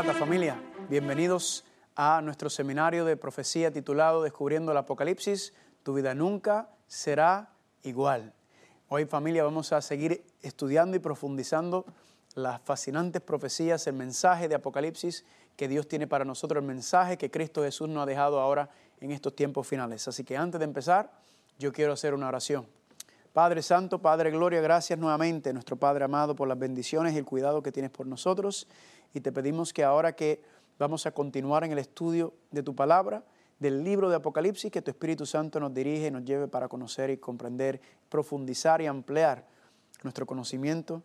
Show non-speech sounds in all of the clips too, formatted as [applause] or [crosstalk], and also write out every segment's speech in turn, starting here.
Maranata familia, bienvenidos a nuestro seminario de profecía titulado Descubriendo el Apocalipsis, tu vida nunca será igual. Hoy familia vamos a seguir estudiando y profundizando las fascinantes profecías, el mensaje de Apocalipsis que Dios tiene para nosotros, el mensaje que Cristo Jesús nos ha dejado ahora en estos tiempos finales. Así que antes de empezar, yo quiero hacer una oración. Padre Santo, Padre Gloria, gracias nuevamente, nuestro Padre amado, por las bendiciones y el cuidado que tienes por nosotros. Y te pedimos que ahora que vamos a continuar en el estudio de tu palabra, del libro de Apocalipsis, que tu Espíritu Santo nos dirige y nos lleve para conocer y comprender, profundizar y ampliar nuestro conocimiento,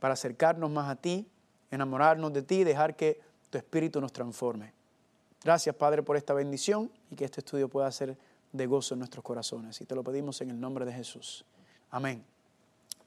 para acercarnos más a ti, enamorarnos de ti y dejar que tu Espíritu nos transforme. Gracias, Padre, por esta bendición y que este estudio pueda ser de gozo en nuestros corazones. Y te lo pedimos en el nombre de Jesús. Amén.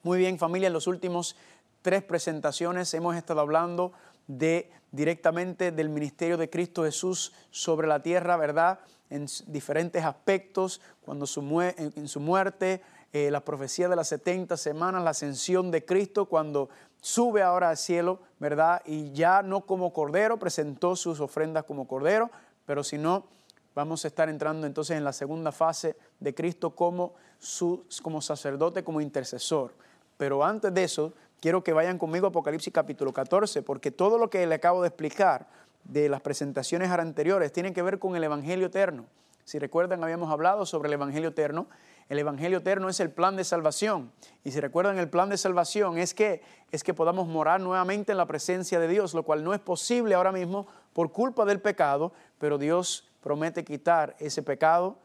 Muy bien, familia, en los últimos tres presentaciones hemos estado hablando de directamente del ministerio de Cristo Jesús sobre la tierra, ¿verdad? En diferentes aspectos, cuando su en su muerte, eh, la profecía de las 70 semanas, la ascensión de Cristo, cuando sube ahora al cielo, ¿verdad? Y ya no como cordero, presentó sus ofrendas como cordero, pero si no, vamos a estar entrando entonces en la segunda fase de Cristo como, su, como sacerdote, como intercesor. Pero antes de eso, quiero que vayan conmigo a Apocalipsis capítulo 14, porque todo lo que le acabo de explicar de las presentaciones anteriores tiene que ver con el Evangelio eterno. Si recuerdan, habíamos hablado sobre el Evangelio eterno. El Evangelio eterno es el plan de salvación. Y si recuerdan, el plan de salvación es que, es que podamos morar nuevamente en la presencia de Dios, lo cual no es posible ahora mismo por culpa del pecado, pero Dios promete quitar ese pecado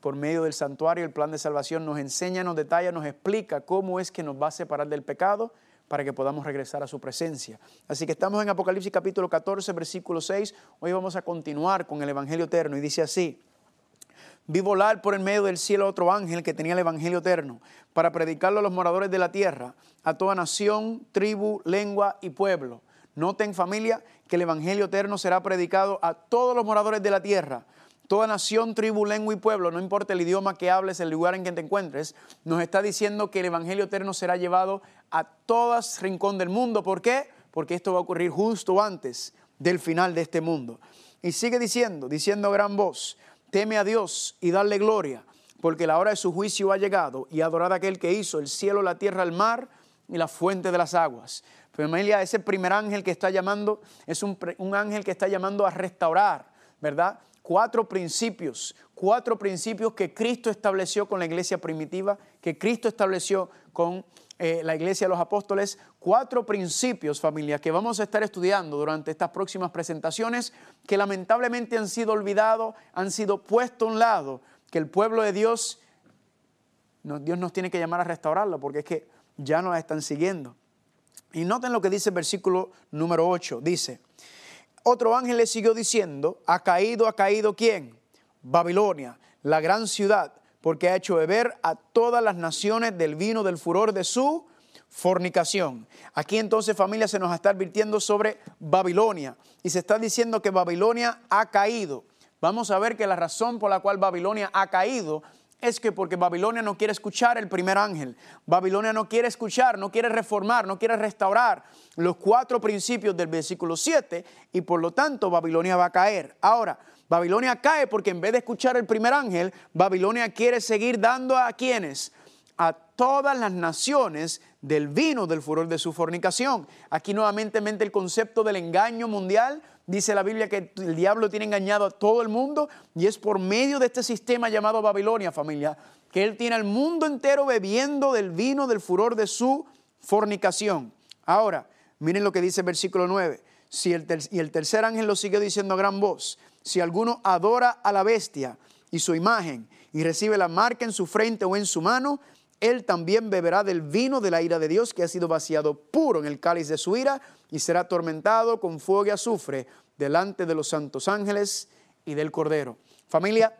por medio del santuario. El plan de salvación nos enseña, nos detalla, nos explica cómo es que nos va a separar del pecado para que podamos regresar a su presencia. Así que estamos en Apocalipsis capítulo 14, versículo 6. Hoy vamos a continuar con el Evangelio eterno y dice así. Vi volar por el medio del cielo otro ángel que tenía el Evangelio eterno para predicarlo a los moradores de la tierra, a toda nación, tribu, lengua y pueblo. Noten familia que el Evangelio eterno será predicado a todos los moradores de la tierra toda nación, tribu, lengua y pueblo, no importa el idioma que hables, el lugar en que te encuentres, nos está diciendo que el Evangelio eterno será llevado a todas rincón del mundo. ¿Por qué? Porque esto va a ocurrir justo antes del final de este mundo. Y sigue diciendo, diciendo a gran voz, teme a Dios y dale gloria, porque la hora de su juicio ha llegado y adorad a aquel que hizo el cielo, la tierra, el mar y la fuente de las aguas. Familia, ese primer ángel que está llamando es un ángel que está llamando a restaurar, ¿verdad? Cuatro principios, cuatro principios que Cristo estableció con la iglesia primitiva, que Cristo estableció con eh, la iglesia de los apóstoles, cuatro principios, familia, que vamos a estar estudiando durante estas próximas presentaciones, que lamentablemente han sido olvidados, han sido puestos a un lado, que el pueblo de Dios, Dios nos tiene que llamar a restaurarlo, porque es que ya no la están siguiendo. Y noten lo que dice el versículo número 8, dice, otro ángel le siguió diciendo, ha caído, ha caído quién? Babilonia, la gran ciudad, porque ha hecho beber a todas las naciones del vino del furor de su fornicación. Aquí entonces familia se nos está advirtiendo sobre Babilonia y se está diciendo que Babilonia ha caído. Vamos a ver que la razón por la cual Babilonia ha caído es que porque Babilonia no quiere escuchar el primer ángel, Babilonia no quiere escuchar, no quiere reformar, no quiere restaurar los cuatro principios del versículo 7 y por lo tanto Babilonia va a caer. Ahora, Babilonia cae porque en vez de escuchar el primer ángel, Babilonia quiere seguir dando a quienes, a todas las naciones del vino del furor de su fornicación. Aquí nuevamente el concepto del engaño mundial. Dice la Biblia que el diablo tiene engañado a todo el mundo y es por medio de este sistema llamado Babilonia, familia, que él tiene al mundo entero bebiendo del vino del furor de su fornicación. Ahora, miren lo que dice el versículo 9. Si el y el tercer ángel lo sigue diciendo a gran voz, si alguno adora a la bestia y su imagen y recibe la marca en su frente o en su mano, él también beberá del vino de la ira de Dios que ha sido vaciado puro en el cáliz de su ira y será atormentado con fuego y azufre delante de los santos ángeles y del Cordero. Familia,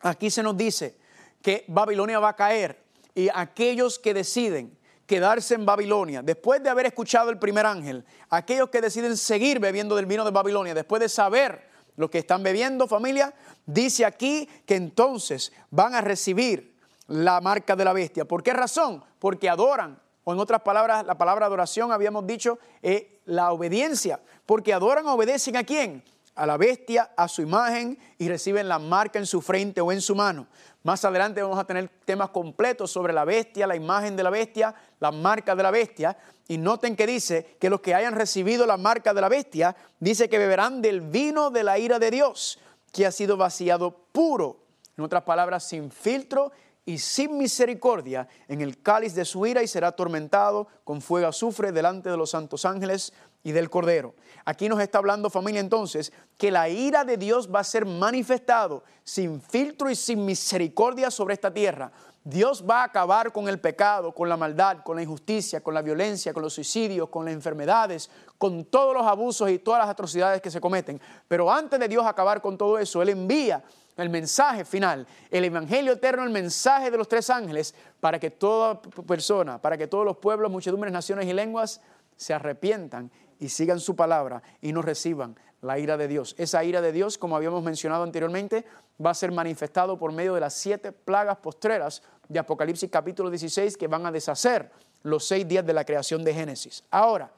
aquí se nos dice que Babilonia va a caer y aquellos que deciden quedarse en Babilonia, después de haber escuchado el primer ángel, aquellos que deciden seguir bebiendo del vino de Babilonia, después de saber lo que están bebiendo, familia, dice aquí que entonces van a recibir la marca de la bestia. ¿Por qué razón? Porque adoran o en otras palabras, la palabra adoración habíamos dicho es la obediencia, porque adoran obedecen a quién? A la bestia, a su imagen y reciben la marca en su frente o en su mano. Más adelante vamos a tener temas completos sobre la bestia, la imagen de la bestia, la marca de la bestia. Y noten que dice que los que hayan recibido la marca de la bestia, dice que beberán del vino de la ira de Dios, que ha sido vaciado puro. En otras palabras, sin filtro y sin misericordia en el cáliz de su ira y será atormentado con fuego azufre delante de los santos ángeles y del Cordero. Aquí nos está hablando familia entonces que la ira de Dios va a ser manifestado sin filtro y sin misericordia sobre esta tierra. Dios va a acabar con el pecado, con la maldad, con la injusticia, con la violencia, con los suicidios, con las enfermedades, con todos los abusos y todas las atrocidades que se cometen. Pero antes de Dios acabar con todo eso, Él envía el mensaje final, el Evangelio eterno, el mensaje de los tres ángeles, para que toda persona, para que todos los pueblos, muchedumbres, naciones y lenguas se arrepientan y sigan su palabra y no reciban la ira de Dios. Esa ira de Dios, como habíamos mencionado anteriormente, va a ser manifestado por medio de las siete plagas postreras de Apocalipsis capítulo 16 que van a deshacer los seis días de la creación de Génesis. Ahora,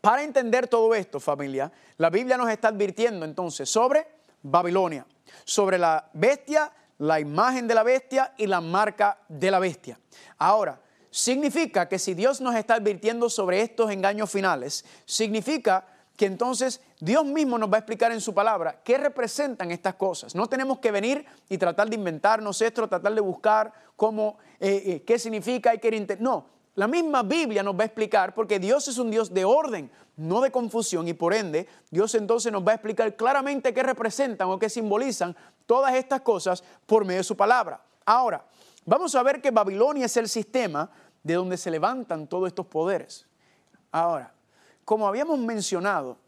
para entender todo esto, familia, la Biblia nos está advirtiendo entonces sobre Babilonia sobre la bestia, la imagen de la bestia y la marca de la bestia. Ahora, significa que si Dios nos está advirtiendo sobre estos engaños finales, significa que entonces Dios mismo nos va a explicar en su palabra qué representan estas cosas. No tenemos que venir y tratar de inventarnos esto, tratar de buscar cómo, eh, eh, qué significa y qué... No, la misma Biblia nos va a explicar porque Dios es un Dios de orden, no de confusión y por ende Dios entonces nos va a explicar claramente qué representan o qué simbolizan todas estas cosas por medio de su palabra. Ahora, vamos a ver que Babilonia es el sistema de donde se levantan todos estos poderes. Ahora, como habíamos mencionado,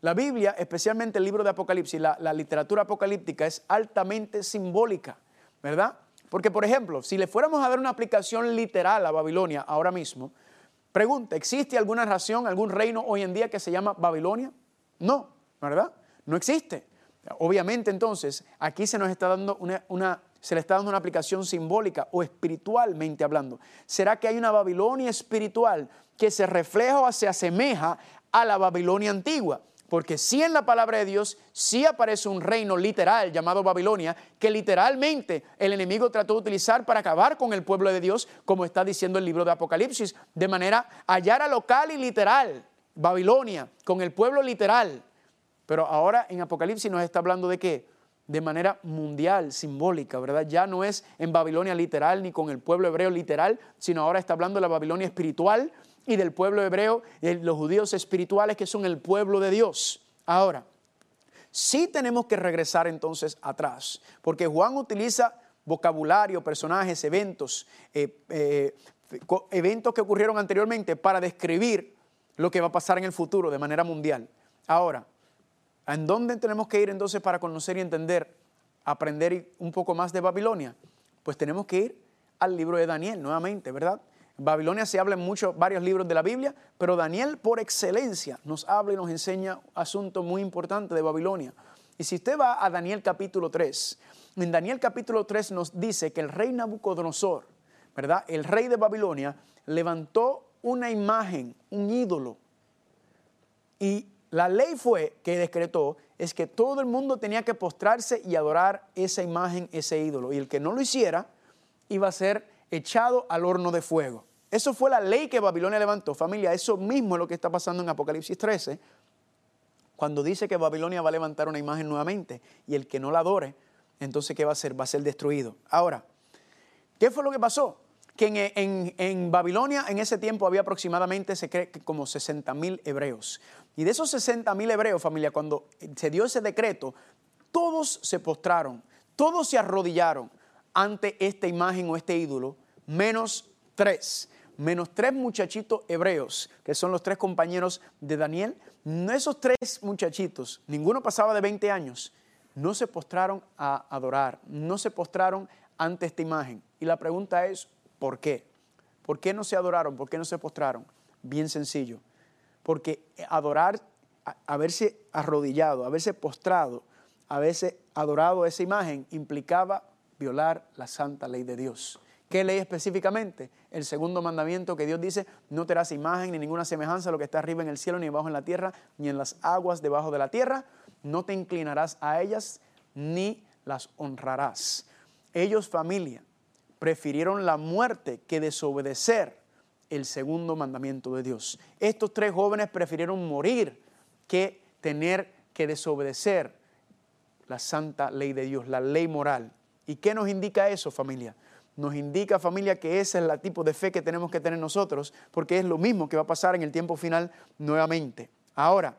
la Biblia, especialmente el libro de Apocalipsis, la, literatura apocalíptica es altamente simbólica, ¿verdad? Porque, por ejemplo, si le fuéramos a dar una aplicación literal a Babilonia ahora mismo, pregunta, ¿existe alguna nación, algún reino hoy en día que se llama Babilonia? No, ¿verdad? No existe. Obviamente, entonces, aquí se nos está dando una, se le está dando una aplicación simbólica o espiritualmente hablando. ¿Será que hay una Babilonia espiritual que se refleja o se asemeja a la Babilonia antigua? Porque sí en la palabra de Dios, sí aparece un reino literal llamado Babilonia, que literalmente el enemigo trató de utilizar para acabar con el pueblo de Dios, como está diciendo el libro de Apocalipsis, de manera hallar local y literal, Babilonia, con el pueblo literal. Pero ahora en Apocalipsis nos está hablando de qué? De manera mundial, simbólica, ¿verdad? Ya no es en Babilonia literal ni con el pueblo hebreo literal, sino ahora está hablando de la Babilonia espiritual, y del pueblo hebreo, los judíos espirituales que son el pueblo de Dios. Ahora, sí tenemos que regresar entonces atrás, porque Juan utiliza vocabulario, personajes, eventos, eh, eh, eventos que ocurrieron anteriormente para describir lo que va a pasar en el futuro de manera mundial. Ahora, ¿en dónde tenemos que ir entonces para conocer y entender, aprender un poco más de Babilonia? Pues tenemos que ir al libro de Daniel nuevamente, ¿verdad? Babilonia se habla en muchos, varios libros de la Biblia, pero Daniel por excelencia nos habla y nos enseña asuntos muy importantes de Babilonia. Y si usted va a Daniel capítulo 3, en Daniel capítulo 3 nos dice que el rey Nabucodonosor, ¿verdad? El rey de Babilonia levantó una imagen, un ídolo. Y la ley fue que decretó es que todo el mundo tenía que postrarse y adorar esa imagen, ese ídolo. Y el que no lo hiciera iba a ser echado al horno de fuego. Eso fue la ley que Babilonia levantó. Familia, eso mismo es lo que está pasando en Apocalipsis 13, cuando dice que Babilonia va a levantar una imagen nuevamente y el que no la adore, entonces ¿qué va a hacer? Va a ser destruido. Ahora, ¿qué fue lo que pasó? Que en, Babilonia en ese tiempo había aproximadamente, se cree como 60 mil hebreos. Y de esos 60 mil hebreos, familia, cuando se dio ese decreto, todos se postraron, todos se arrodillaron ante esta imagen o este ídolo, menos tres menos tres muchachitos hebreos, que son los tres compañeros de Daniel, esos tres muchachitos, ninguno pasaba de 20 años, no se postraron a adorar, no se postraron ante esta imagen. Y la pregunta es, ¿por qué? ¿Por qué no se adoraron? ¿Por qué no se postraron? Bien sencillo, porque adorar, haberse arrodillado, haberse postrado, haberse adorado esa imagen implicaba violar la santa ley de Dios ¿Qué ley específicamente? El segundo mandamiento que Dios dice, no te harás imagen ni ninguna semejanza a lo que está arriba en el cielo, ni abajo en la tierra, ni en las aguas debajo de la tierra. No te inclinarás a ellas, ni las honrarás. Ellos, familia, prefirieron la muerte que desobedecer el segundo mandamiento de Dios. Estos tres jóvenes prefirieron morir que tener que desobedecer la santa ley de Dios, la ley moral. ¿Y qué nos indica eso, familia? Nos indica, familia, que ese es el tipo de fe que tenemos que tener nosotros, porque es lo mismo que va a pasar en el tiempo final nuevamente. Ahora,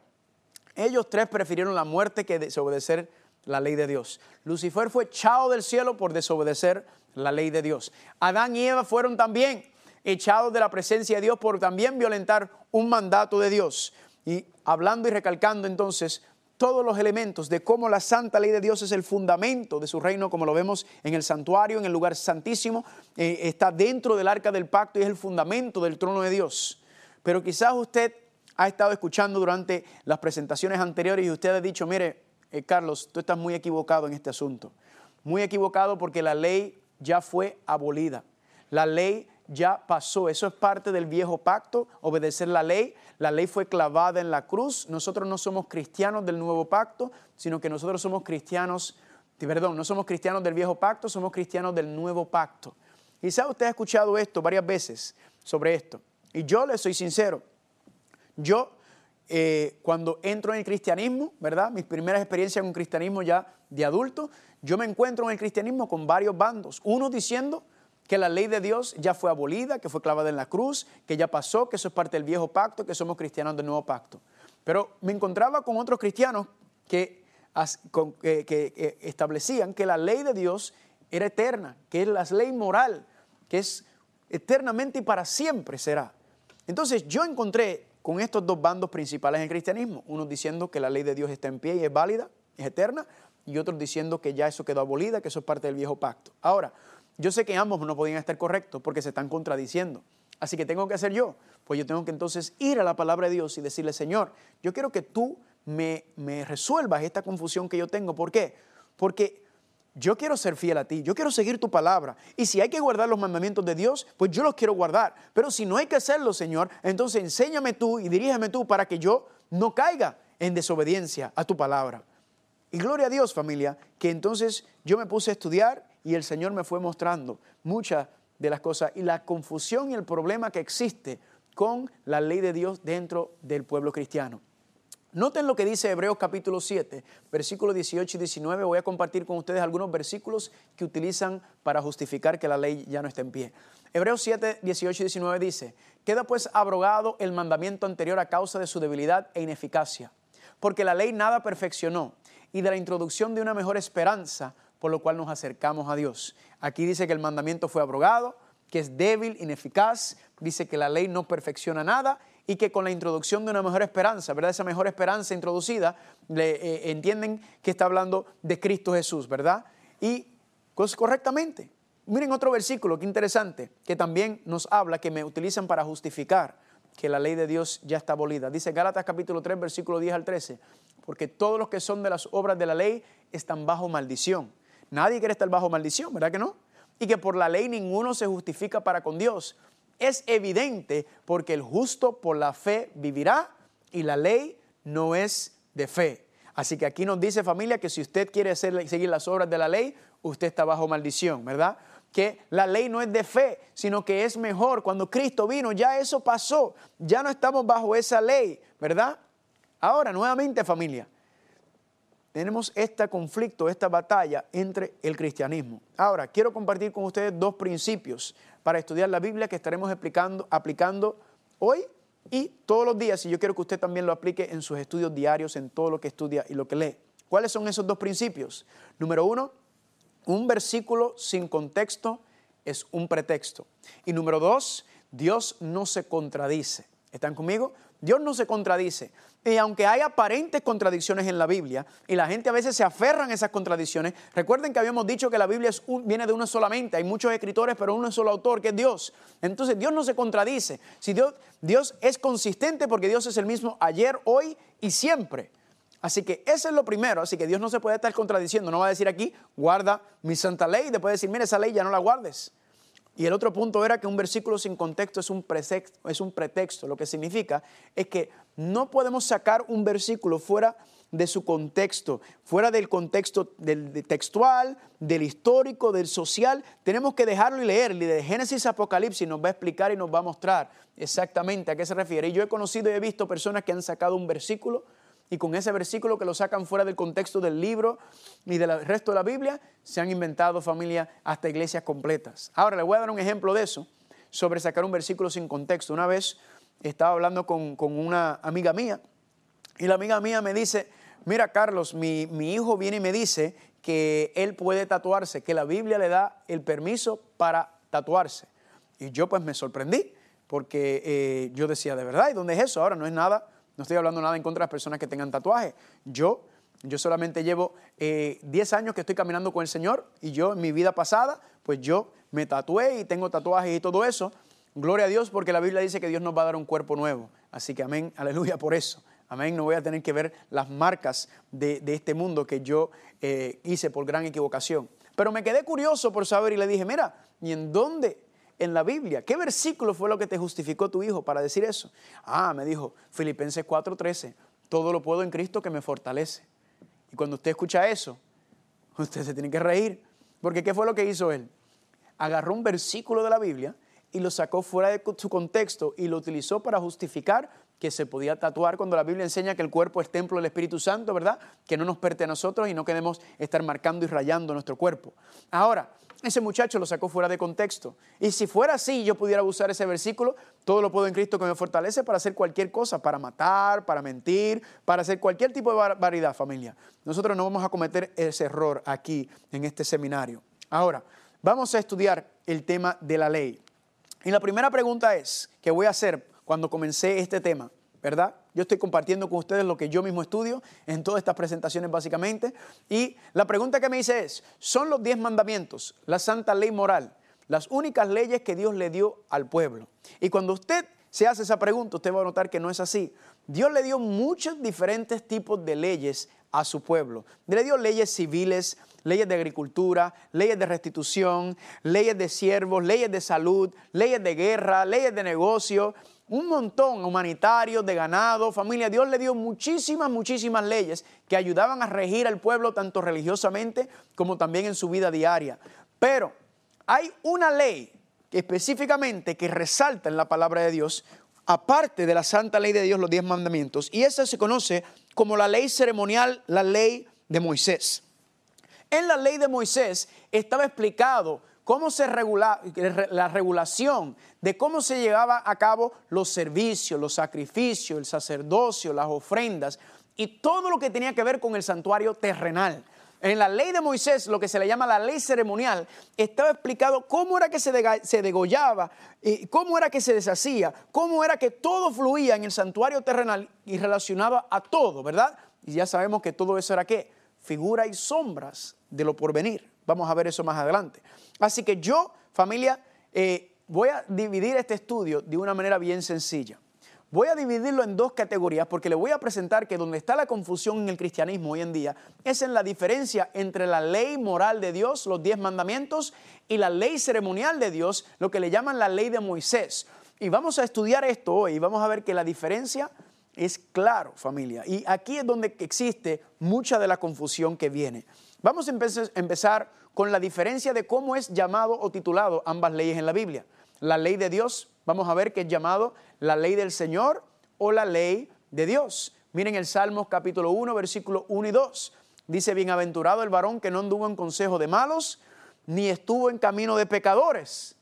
ellos tres prefirieron la muerte que desobedecer la ley de Dios. Lucifer fue echado del cielo por desobedecer la ley de Dios. Adán y Eva fueron también echados de la presencia de Dios por también violentar un mandato de Dios. Y hablando y recalcando entonces todos los elementos de cómo la santa ley de Dios es el fundamento de su reino, como lo vemos en el santuario, en el lugar santísimo, eh, está dentro del arca del pacto y es el fundamento del trono de Dios. Pero quizás usted ha estado escuchando durante las presentaciones anteriores y usted ha dicho, mire, eh, Carlos, tú estás muy equivocado en este asunto. Muy equivocado porque la ley ya fue abolida. La ley ya pasó. Eso es parte del viejo pacto, obedecer la ley. La ley fue clavada en la cruz. Nosotros no somos cristianos del nuevo pacto, sino que nosotros somos cristianos, perdón, no somos cristianos del viejo pacto, somos cristianos del nuevo pacto. Quizá usted ha escuchado esto varias veces sobre esto. Y yo le soy sincero. Yo, eh, cuando entro en el cristianismo, ¿verdad? Mis primeras experiencias con cristianismo ya de adulto, yo me encuentro en el cristianismo con varios bandos. Uno diciendo que la ley de Dios ya fue abolida, que fue clavada en la cruz, que ya pasó, que eso es parte del viejo pacto, que somos cristianos del nuevo pacto. Pero me encontraba con otros cristianos que, establecían que la ley de Dios era eterna, que es la ley moral, que es eternamente y para siempre será. Entonces yo encontré con estos dos bandos principales en el cristianismo, unos diciendo que la ley de Dios está en pie y es válida, es eterna, y otros diciendo que ya eso quedó abolida, que eso es parte del viejo pacto. Ahora, yo sé que ambos no podían estar correctos porque se están contradiciendo. Así que tengo que hacer yo. Pues yo tengo que entonces ir a la palabra de Dios y decirle, Señor, yo quiero que tú me, me resuelvas esta confusión que yo tengo. ¿Por qué? Porque yo quiero ser fiel a ti, yo quiero seguir tu palabra. Y si hay que guardar los mandamientos de Dios, pues yo los quiero guardar. Pero si no hay que hacerlo, Señor, entonces enséñame tú y dirígeme tú para que yo no caiga en desobediencia a tu palabra. Y gloria a Dios, familia, que entonces yo me puse a estudiar y el Señor me fue mostrando muchas de las cosas y la confusión y el problema que existe con la ley de Dios dentro del pueblo cristiano. Noten lo que dice Hebreos capítulo 7, versículos 18 y 19. Voy a compartir con ustedes algunos versículos que utilizan para justificar que la ley ya no está en pie. Hebreos 7, 18 y 19 dice, queda pues abrogado el mandamiento anterior a causa de su debilidad e ineficacia, porque la ley nada perfeccionó, y de la introducción de una mejor esperanza por lo cual nos acercamos a Dios. Aquí dice que el mandamiento fue abrogado, que es débil, ineficaz, dice que la ley no perfecciona nada y que con la introducción de una mejor esperanza, ¿verdad? Esa mejor esperanza introducida, le, eh, entienden que está hablando de Cristo Jesús, ¿verdad? Y pues, correctamente. Miren otro versículo, qué interesante, que también nos habla, que me utilizan para justificar que la ley de Dios ya está abolida. Dice Gálatas capítulo 3, versículo 10 al 13, porque todos los que son de las obras de la ley están bajo maldición Nadie quiere estar bajo maldición, ¿verdad que no? Y que por la ley ninguno se justifica para con Dios. Es evidente porque el justo por la fe vivirá y la ley no es de fe. Así que aquí nos dice familia que si usted quiere seguir las obras de la ley, usted está bajo maldición, ¿verdad? Que la ley no es de fe, sino que es mejor. Cuando Cristo vino, ya eso pasó. Ya no estamos bajo esa ley, ¿verdad? Ahora, nuevamente familia, tenemos este conflicto, esta batalla entre el cristianismo. Ahora, quiero compartir con ustedes dos principios para estudiar la Biblia que estaremos aplicando, aplicando hoy y todos los días, y yo quiero que usted también lo aplique en sus estudios diarios, en todo lo que estudia y lo que lee. ¿Cuáles son esos dos principios? Número uno, un versículo sin contexto es un pretexto. Y número dos, Dios no se contradice. ¿Están conmigo? Dios no se contradice. Y aunque hay aparentes contradicciones en la Biblia, y la gente a veces se aferran a esas contradicciones, recuerden que habíamos dicho que la Biblia viene de una solamente, hay muchos escritores, pero uno solo autor, que es Dios. Entonces Dios no se contradice. Si Dios, Dios es consistente porque Dios es el mismo ayer, hoy y siempre. Así que eso es lo primero, así que Dios no se puede estar contradiciendo, no va a decir aquí, guarda mi santa ley, y después decir, mire, esa ley ya no la guardes. Y el otro punto era que un versículo sin contexto es un, pretexto, es un pretexto. Lo que significa es que no podemos sacar un versículo fuera de su contexto, fuera del contexto del, textual, del histórico, del social. Tenemos que dejarlo y leer. De Génesis a Apocalipsis nos va a explicar y nos va a mostrar exactamente a qué se refiere. Y yo he conocido y he visto personas que han sacado un versículo y con ese versículo que lo sacan fuera del contexto del libro y del resto de la Biblia, se han inventado familia hasta iglesias completas. Ahora le voy a dar un ejemplo de eso, sobre sacar un versículo sin contexto. Una vez estaba hablando con, una amiga mía y la amiga mía me dice, mira Carlos, mi, hijo viene y me dice que él puede tatuarse, que la Biblia le da el permiso para tatuarse. Y yo pues me sorprendí, porque eh, yo decía, ¿de verdad? ¿Y dónde es eso? Ahora no es nada no estoy hablando nada en contra de las personas que tengan tatuajes. Yo, yo solamente llevo 10 eh, años que estoy caminando con el Señor y yo en mi vida pasada, pues yo me tatué y tengo tatuajes y todo eso. Gloria a Dios porque la Biblia dice que Dios nos va a dar un cuerpo nuevo. Así que amén, aleluya por eso. Amén, no voy a tener que ver las marcas de, este mundo que yo eh, hice por gran equivocación. Pero me quedé curioso por saber y le dije, mira, ¿y en dónde en la Biblia. ¿Qué versículo fue lo que te justificó tu hijo para decir eso? Ah, me dijo Filipenses 4:13, todo lo puedo en Cristo que me fortalece. Y cuando usted escucha eso, usted se tiene que reír, porque ¿qué fue lo que hizo él? Agarró un versículo de la Biblia y lo sacó fuera de su contexto y lo utilizó para justificar que se podía tatuar cuando la Biblia enseña que el cuerpo es templo del Espíritu Santo, ¿verdad? Que no nos pertenece a nosotros y no queremos estar marcando y rayando nuestro cuerpo. Ahora, ese muchacho lo sacó fuera de contexto. Y si fuera así, yo pudiera usar ese versículo, todo lo puedo en Cristo que me fortalece para hacer cualquier cosa, para matar, para mentir, para hacer cualquier tipo de variedad, familia. Nosotros no vamos a cometer ese error aquí en este seminario. Ahora, vamos a estudiar el tema de la ley. Y la primera pregunta es, que voy a hacer cuando comencé este tema, ¿verdad? Yo estoy compartiendo con ustedes lo que yo mismo estudio en todas estas presentaciones básicamente. Y la pregunta que me hice es, ¿son los diez mandamientos, la santa ley moral, las únicas leyes que Dios le dio al pueblo? Y cuando usted se hace esa pregunta, usted va a notar que no es así. Dios le dio muchos diferentes tipos de leyes a su pueblo. Le dio leyes civiles, leyes de agricultura, leyes de restitución, leyes de siervos, leyes de salud, leyes de guerra, leyes de negocio, un montón humanitario, de ganado, familia. Dios le dio muchísimas, muchísimas leyes que ayudaban a regir al pueblo tanto religiosamente como también en su vida diaria. Pero hay una ley específicamente que resalta en la palabra de Dios, aparte de la santa ley de Dios, los diez mandamientos, y esa se conoce como la ley ceremonial, la ley de Moisés. En la ley de Moisés estaba explicado cómo se regula, la regulación de cómo se llevaba a cabo los servicios, los sacrificios, el sacerdocio, las ofrendas y todo lo que tenía que ver con el santuario terrenal. En la ley de Moisés, lo que se le llama la ley ceremonial, estaba explicado cómo era que se, degollaba, cómo era que se deshacía, cómo era que todo fluía en el santuario terrenal y relacionaba a todo, ¿verdad? Y ya sabemos que todo eso era qué? Figura y sombras de lo porvenir. Vamos a ver eso más adelante. Así que yo, familia, eh, voy a dividir este estudio de una manera bien sencilla. Voy a dividirlo en dos categorías porque le voy a presentar que donde está la confusión en el cristianismo hoy en día es en la diferencia entre la ley moral de Dios, los diez mandamientos, y la ley ceremonial de Dios, lo que le llaman la ley de Moisés. Y vamos a estudiar esto hoy y vamos a ver que la diferencia es claro, familia. Y aquí es donde existe mucha de la confusión que viene. Vamos a empezar con la diferencia de cómo es llamado o titulado ambas leyes en la Biblia. La ley de Dios, vamos a ver que es llamado la ley del Señor o la ley de Dios. Miren el Salmos capítulo 1, versículo 1 y 2. Dice, bienaventurado el varón que no anduvo en consejo de malos, ni estuvo en camino de pecadores,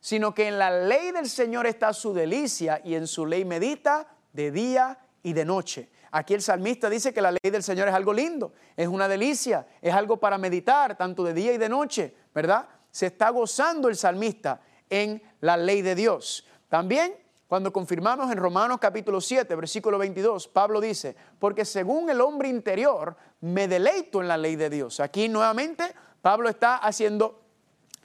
sino que en la ley del Señor está su delicia y en su ley medita de día y de noche. Aquí el salmista dice que la ley del Señor es algo lindo, es una delicia, es algo para meditar tanto de día y de noche, ¿verdad? Se está gozando el salmista en la ley de Dios. También cuando confirmamos en Romanos capítulo 7, versículo 22, Pablo dice, porque según el hombre interior me deleito en la ley de Dios. Aquí nuevamente Pablo está haciendo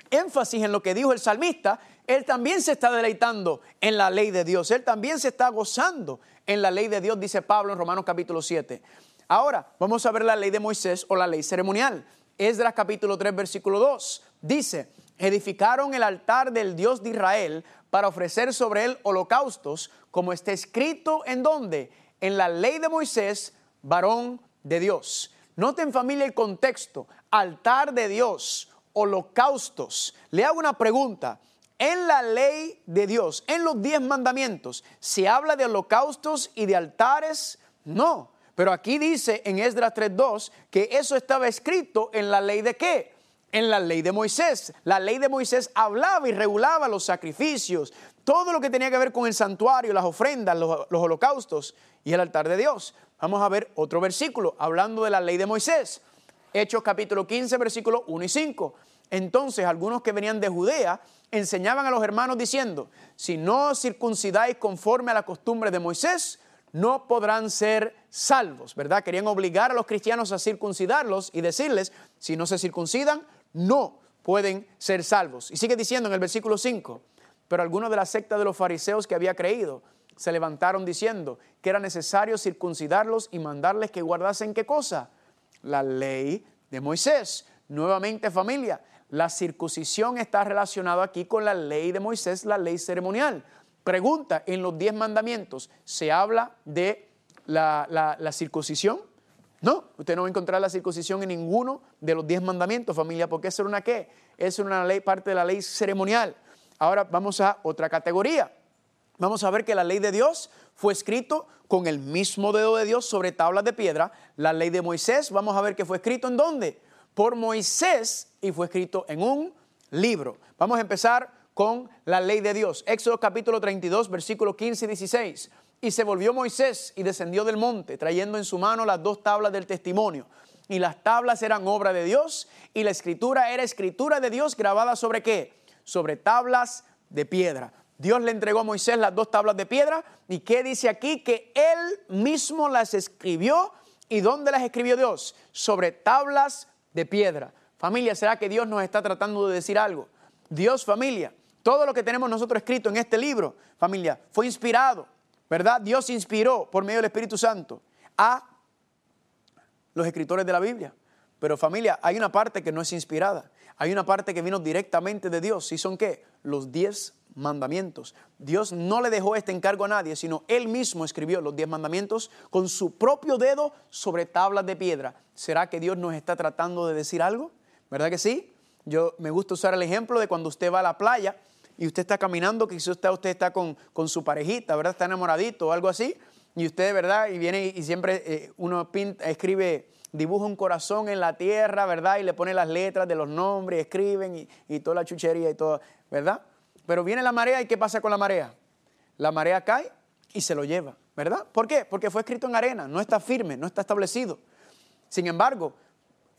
énfasis en lo que dijo el salmista, él también se está deleitando en la ley de Dios, él también se está gozando en la ley de Dios, dice Pablo en Romanos capítulo 7. Ahora, vamos a ver la ley de Moisés o la ley ceremonial. Esdras capítulo 3, versículo 2. Dice, edificaron el altar del Dios de Israel para ofrecer sobre él holocaustos, como está escrito en donde? En la ley de Moisés, varón de Dios. Noten familia el contexto, altar de Dios, holocaustos. Le hago una pregunta. En la ley de Dios, en los diez mandamientos, ¿se habla de holocaustos y de altares? No. Pero aquí dice en Esdras 3.2 que eso estaba escrito en la ley de qué? En la ley de Moisés. La ley de Moisés hablaba y regulaba los sacrificios, todo lo que tenía que ver con el santuario, las ofrendas, los, los holocaustos y el altar de Dios. Vamos a ver otro versículo hablando de la ley de Moisés. Hechos capítulo 15, versículos 1 y 5. Entonces algunos que venían de Judea enseñaban a los hermanos diciendo, si no circuncidáis conforme a la costumbre de Moisés, no podrán ser salvos, ¿verdad? Querían obligar a los cristianos a circuncidarlos y decirles, si no se circuncidan, no pueden ser salvos. Y sigue diciendo en el versículo 5, pero algunos de la secta de los fariseos que había creído se levantaron diciendo que era necesario circuncidarlos y mandarles que guardasen qué cosa? La ley de Moisés. Nuevamente familia, la circuncisión está relacionada aquí con la ley de Moisés, la ley ceremonial. Pregunta, ¿en los diez mandamientos se habla de la, circuncisión? No, usted no va a encontrar la circuncisión en ninguno de los diez mandamientos, familia, porque eso era una qué? Es una ley, parte de la ley ceremonial. Ahora vamos a otra categoría. Vamos a ver que la ley de Dios fue escrito con el mismo dedo de Dios sobre tablas de piedra. La ley de Moisés, vamos a ver que fue escrito en dónde? Por Moisés y fue escrito en un libro. Vamos a empezar con la ley de Dios. Éxodo capítulo 32, versículos 15 y 16. Y se volvió Moisés y descendió del monte, trayendo en su mano las dos tablas del testimonio. Y las tablas eran obra de Dios y la escritura era escritura de Dios grabada sobre qué? Sobre tablas de piedra. Dios le entregó a Moisés las dos tablas de piedra. ¿Y qué dice aquí? Que él mismo las escribió. ¿Y dónde las escribió Dios? Sobre tablas de piedra. Familia, ¿será que Dios nos está tratando de decir algo? Dios, familia, todo lo que tenemos nosotros escrito en este libro, familia, fue inspirado, ¿verdad? Dios inspiró por medio del Espíritu Santo a los escritores de la Biblia. Pero familia, hay una parte que no es inspirada. Hay una parte que vino directamente de Dios. ¿Y son qué? Los diez mandamientos. Dios no le dejó este encargo a nadie, sino Él mismo escribió los diez mandamientos con su propio dedo sobre tablas de piedra. ¿Será que Dios nos está tratando de decir algo? ¿Verdad que sí? Yo me gusta usar el ejemplo de cuando usted va a la playa y usted está caminando, quizás usted, usted está con, con su parejita, ¿verdad? Está enamoradito o algo así, y usted, ¿verdad? Y viene y siempre eh, uno pinta, escribe dibuja un corazón en la tierra, ¿verdad? Y le pone las letras de los nombres, escriben y, y, toda la chuchería y todo, ¿verdad? Pero viene la marea y ¿qué pasa con la marea? La marea cae y se lo lleva, ¿verdad? ¿Por qué? Porque fue escrito en arena, no está firme, no está establecido. Sin embargo,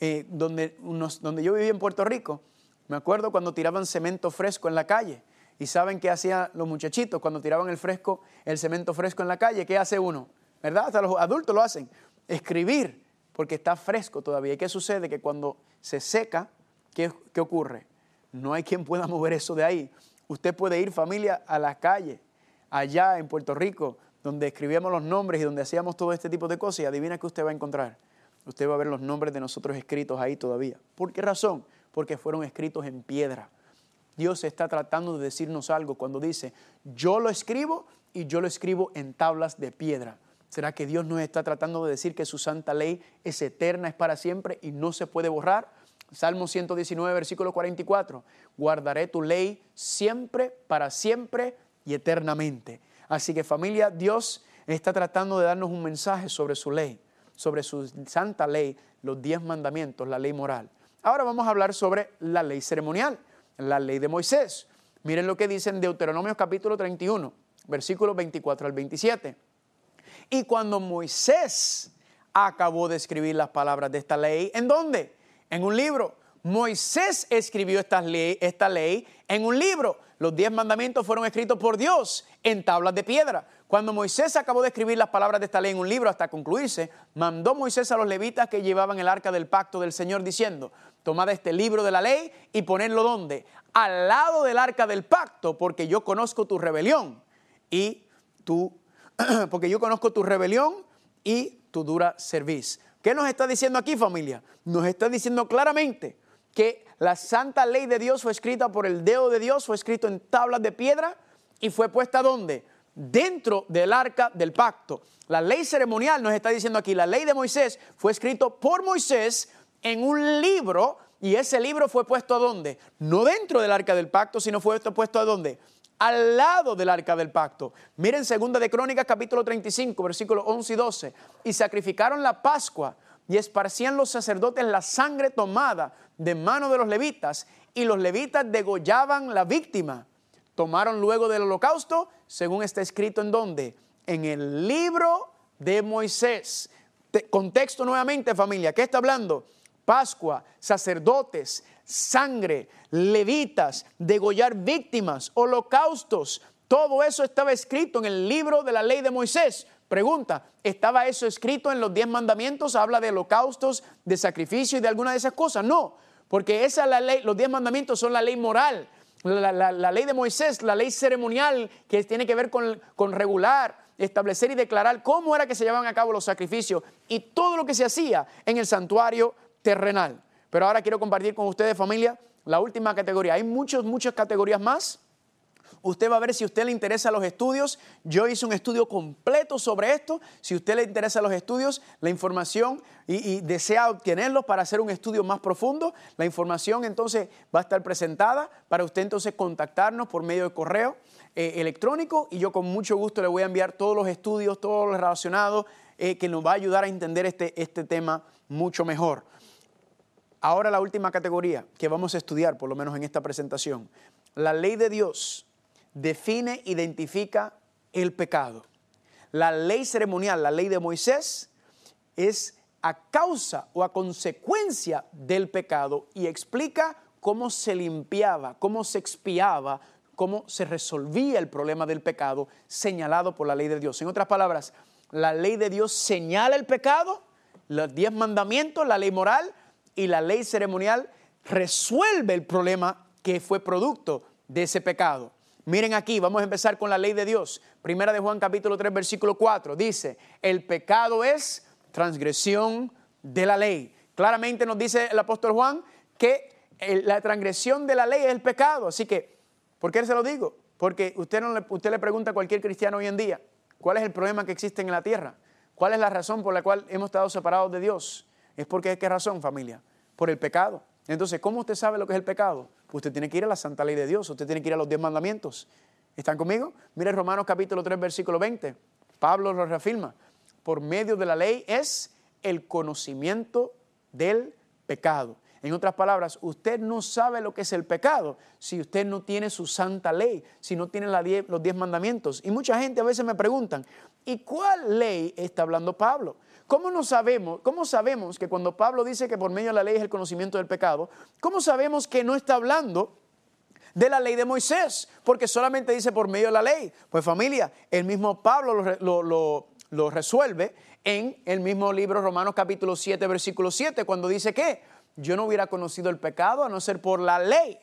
eh, donde, donde yo vivía en Puerto Rico, me acuerdo cuando tiraban cemento fresco en la calle. ¿Y saben qué hacían los muchachitos cuando tiraban el fresco, el cemento fresco en la calle? ¿Qué hace uno? ¿Verdad? Hasta los adultos lo hacen. Escribir, porque está fresco todavía. ¿Y qué sucede? Que cuando se seca, ¿qué, qué ocurre? No hay quien pueda mover eso de ahí. Usted puede ir familia a la calle, allá en Puerto Rico, donde escribíamos los nombres y donde hacíamos todo este tipo de cosas y adivina qué usted va a encontrar. Usted va a ver los nombres de nosotros escritos ahí todavía. ¿Por qué razón? Porque fueron escritos en piedra. Dios está tratando de decirnos algo cuando dice, yo lo escribo y yo lo escribo en tablas de piedra. ¿Será que Dios nos está tratando de decir que su santa ley es eterna, es para siempre y no se puede borrar? Salmo 119, versículo 44. Guardaré tu ley siempre, para siempre y eternamente. Así que familia, Dios está tratando de darnos un mensaje sobre su ley, sobre su santa ley, los diez mandamientos, la ley moral. Ahora vamos a hablar sobre la ley ceremonial, la ley de Moisés. Miren lo que dice en Deuteronomio capítulo 31, versículos 24 al 27. Y cuando Moisés acabó de escribir las palabras de esta ley, ¿en dónde? en un libro. Moisés escribió esta ley, esta ley en un libro. Los diez mandamientos fueron escritos por Dios en tablas de piedra. Cuando Moisés acabó de escribir las palabras de esta ley en un libro hasta concluirse, mandó Moisés a los levitas que llevaban el arca del pacto del Señor diciendo, tomad este libro de la ley y ponedlo donde? Al lado del arca del pacto, porque yo conozco tu rebelión y tu, [clears throat] porque yo conozco tu rebelión y tu dura serviz. ¿Qué nos está diciendo aquí familia? Nos está diciendo claramente que la santa ley de Dios fue escrita por el dedo de Dios, fue escrito en tablas de piedra y fue puesta ¿dónde? Dentro del arca del pacto. La ley ceremonial nos está diciendo aquí, la ley de Moisés fue escrito por Moisés en un libro y ese libro fue puesto a dónde? No dentro del arca del pacto, sino fue puesto a dónde? Al lado del arca del pacto. Miren segunda de Crónicas capítulo 35, versículos 11 y 12. Y sacrificaron la Pascua y esparcían los sacerdotes la sangre tomada de mano de los levitas y los levitas degollaban la víctima. Tomaron luego del holocausto, según está escrito en dónde? En el libro de Moisés. contexto nuevamente familia, ¿qué está hablando? Pascua, sacerdotes, sangre, levitas, degollar víctimas, holocaustos. Todo eso estaba escrito en el libro de la ley de Moisés. Pregunta, ¿estaba eso escrito en los diez mandamientos? ¿Habla de holocaustos, de sacrificio y de alguna de esas cosas? No, porque esa la ley, los diez mandamientos son la ley moral, la, ley de Moisés, la ley ceremonial que tiene que ver con, con regular, establecer y declarar cómo era que se llevaban a cabo los sacrificios y todo lo que se hacía en el santuario terrenal. Pero ahora quiero compartir con ustedes, familia, la última categoría. Hay muchas, muchas categorías más Usted va a ver si a usted le interesa los estudios. Yo hice un estudio completo sobre esto. Si a usted le interesa los estudios, la información y, desea obtenerlos para hacer un estudio más profundo, la información entonces va a estar presentada para usted entonces contactarnos por medio de correo eh, electrónico y yo con mucho gusto le voy a enviar todos los estudios, todo lo relacionado eh, que nos va a ayudar a entender este, este tema mucho mejor. Ahora la última categoría que vamos a estudiar, por lo menos en esta presentación, la ley de Dios define, identifica el pecado. La ley ceremonial, la ley de Moisés, es a causa o a consecuencia del pecado y explica cómo se limpiaba, cómo se expiaba, cómo se resolvía el problema del pecado señalado por la ley de Dios. En otras palabras, la ley de Dios señala el pecado, los diez mandamientos, la ley moral y la ley ceremonial resuelve el problema que fue producto de ese pecado. Miren aquí, vamos a empezar con la ley de Dios. Primera de Juan capítulo 3 versículo 4 dice, el pecado es transgresión de la ley. Claramente nos dice el apóstol Juan que la transgresión de la ley es el pecado. Así que, ¿por qué se lo digo? Porque usted, no le, usted le pregunta a cualquier cristiano hoy en día, ¿cuál es el problema que existe en la tierra? ¿Cuál es la razón por la cual hemos estado separados de Dios? Es porque, ¿qué razón familia? Por el pecado. Entonces, ¿cómo usted sabe lo que es el pecado? Usted tiene que ir a la santa ley de Dios, usted tiene que ir a los diez mandamientos. ¿Están conmigo? Mire Romanos capítulo 3, versículo 20. Pablo lo reafirma. Por medio de la ley es el conocimiento del pecado. En otras palabras, usted no sabe lo que es el pecado si usted no tiene su santa ley, si no tiene los diez mandamientos. Y mucha gente a veces me preguntan, ¿y cuál ley está hablando Pablo? ¿Cómo no sabemos, cómo sabemos que cuando Pablo dice que por medio de la ley es el conocimiento del pecado, cómo sabemos que no está hablando de la ley de Moisés? Porque solamente dice por medio de la ley. Pues familia, el mismo Pablo lo, resuelve en el mismo libro Romanos capítulo 7, versículo 7, cuando dice que yo no hubiera conocido el pecado a no ser por la ley.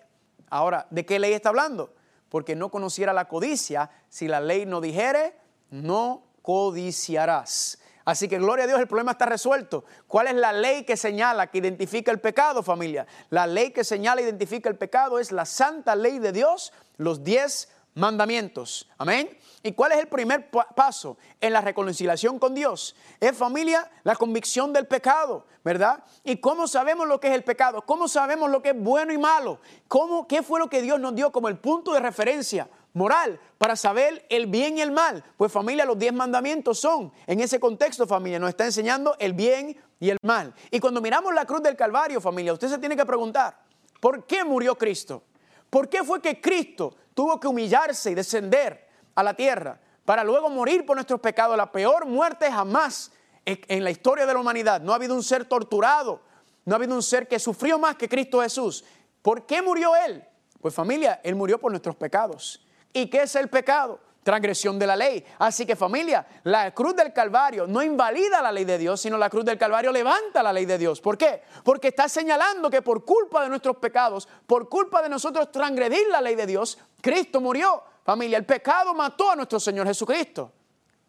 Ahora, ¿de qué ley está hablando? Porque no conociera la codicia, si la ley no dijere, no codiciarás. Así que gloria a Dios, el problema está resuelto. ¿Cuál es la ley que señala, que identifica el pecado, familia? La ley que señala, e identifica el pecado es la santa ley de Dios, los diez mandamientos. Amén. ¿Y cuál es el primer paso en la reconciliación con Dios? Es familia, la convicción del pecado, ¿verdad? ¿Y cómo sabemos lo que es el pecado? ¿Cómo sabemos lo que es bueno y malo? ¿Cómo, ¿Qué fue lo que Dios nos dio como el punto de referencia? Moral para saber el bien y el mal. Pues familia, los diez mandamientos son, en ese contexto familia, nos está enseñando el bien y el mal. Y cuando miramos la cruz del Calvario familia, usted se tiene que preguntar, ¿por qué murió Cristo? ¿Por qué fue que Cristo tuvo que humillarse y descender a la tierra para luego morir por nuestros pecados? La peor muerte jamás en la historia de la humanidad. No ha habido un ser torturado, no ha habido un ser que sufrió más que Cristo Jesús. ¿Por qué murió Él? Pues familia, Él murió por nuestros pecados. ¿Y qué es el pecado? Transgresión de la ley. Así que familia, la cruz del Calvario no invalida la ley de Dios, sino la cruz del Calvario levanta la ley de Dios. ¿Por qué? Porque está señalando que por culpa de nuestros pecados, por culpa de nosotros transgredir la ley de Dios, Cristo murió. Familia, el pecado mató a nuestro Señor Jesucristo.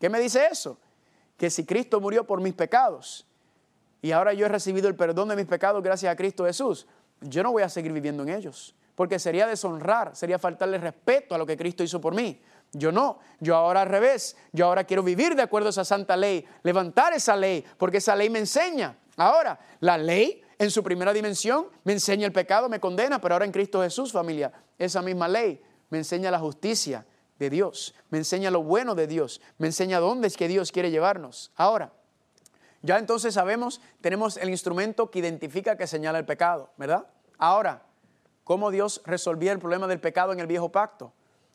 ¿Qué me dice eso? Que si Cristo murió por mis pecados y ahora yo he recibido el perdón de mis pecados gracias a Cristo Jesús, yo no voy a seguir viviendo en ellos, porque sería deshonrar, sería faltarle respeto a lo que Cristo hizo por mí. Yo no, yo ahora al revés, yo ahora quiero vivir de acuerdo a esa santa ley, levantar esa ley, porque esa ley me enseña. Ahora, la ley en su primera dimensión me enseña el pecado, me condena, pero ahora en Cristo Jesús, familia, esa misma ley me enseña la justicia de Dios, me enseña lo bueno de Dios, me enseña dónde es que Dios quiere llevarnos. Ahora, ya entonces sabemos, tenemos el instrumento que identifica, que señala el pecado, ¿verdad? Ahora, ¿cómo Dios resolvía el problema del pecado en el viejo pacto?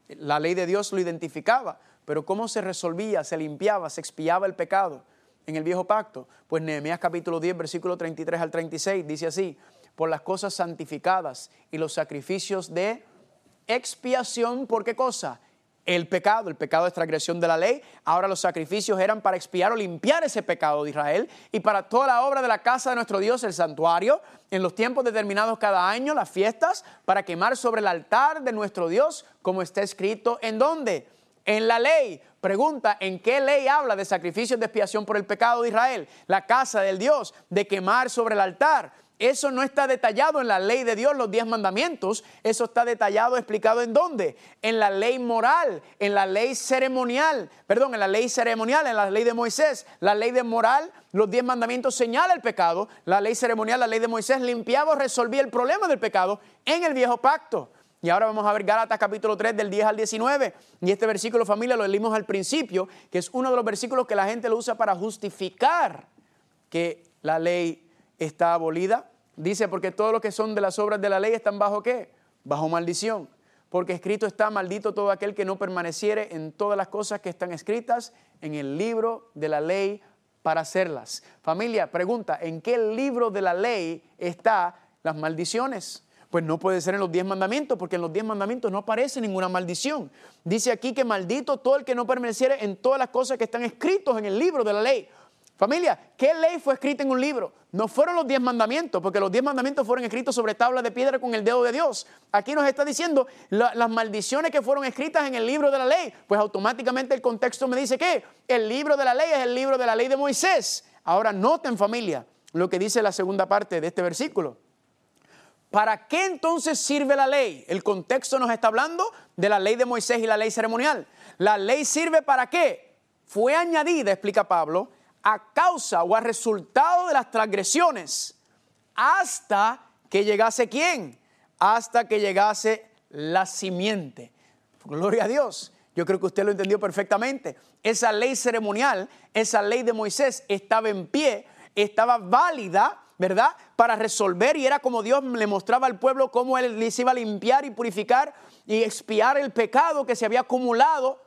La ley de Dios lo identificaba, pero ¿cómo se resolvía, se limpiaba, se expiaba el pecado en el viejo pacto? Pues Nehemías capítulo 10, versículo 33 al 36 dice así, por las cosas santificadas y los sacrificios de expiación, ¿por qué cosa? El pecado, el pecado de transgresión de la ley. Ahora los sacrificios eran para expiar o limpiar ese pecado de Israel y para toda la obra de la casa de nuestro Dios, el santuario, en los tiempos determinados cada año, las fiestas, para quemar sobre el altar de nuestro Dios, como está escrito en dónde? En la ley. Pregunta, ¿en qué ley habla de sacrificios de expiación por el pecado de Israel? La casa del Dios, de quemar sobre el altar. Eso no está detallado en la ley de Dios, los diez mandamientos. Eso está detallado, explicado en dónde? En la ley moral, en la ley ceremonial. Perdón, en la ley ceremonial, en la ley de Moisés. La ley de moral, los diez mandamientos señala el pecado. La ley ceremonial, la ley de Moisés limpiaba o resolvía el problema del pecado en el viejo pacto. Y ahora vamos a ver Gálatas capítulo 3 del 10 al 19. Y este versículo, familia, lo leímos al principio, que es uno de los versículos que la gente lo usa para justificar que la ley está abolida. Dice, porque todos los que son de las obras de la ley están bajo qué? Bajo maldición. Porque escrito está, maldito todo aquel que no permaneciere en todas las cosas que están escritas en el libro de la ley para hacerlas. Familia, pregunta, ¿en qué libro de la ley está las maldiciones? Pues no puede ser en los diez mandamientos, porque en los diez mandamientos no aparece ninguna maldición. Dice aquí que maldito todo el que no permaneciere en todas las cosas que están escritos en el libro de la ley. Familia, ¿qué ley fue escrita en un libro? No fueron los diez mandamientos, porque los diez mandamientos fueron escritos sobre tablas de piedra con el dedo de Dios. Aquí nos está diciendo las maldiciones que fueron escritas en el libro de la ley. Pues automáticamente el contexto me dice que el libro de la ley es el libro de la ley de Moisés. Ahora noten familia lo que dice la segunda parte de este versículo. ¿Para qué entonces sirve la ley? El contexto nos está hablando de la ley de Moisés y la ley ceremonial. La ley sirve para qué? Fue añadida, explica Pablo, a causa o a resultado de las transgresiones hasta que llegase quién? Hasta que llegase la simiente. Gloria a Dios. Yo creo que usted lo entendió perfectamente. Esa ley ceremonial, esa ley de Moisés estaba en pie, estaba válida, ¿verdad? Para resolver y era como Dios le mostraba al pueblo cómo él les iba a limpiar y purificar y expiar el pecado que se había acumulado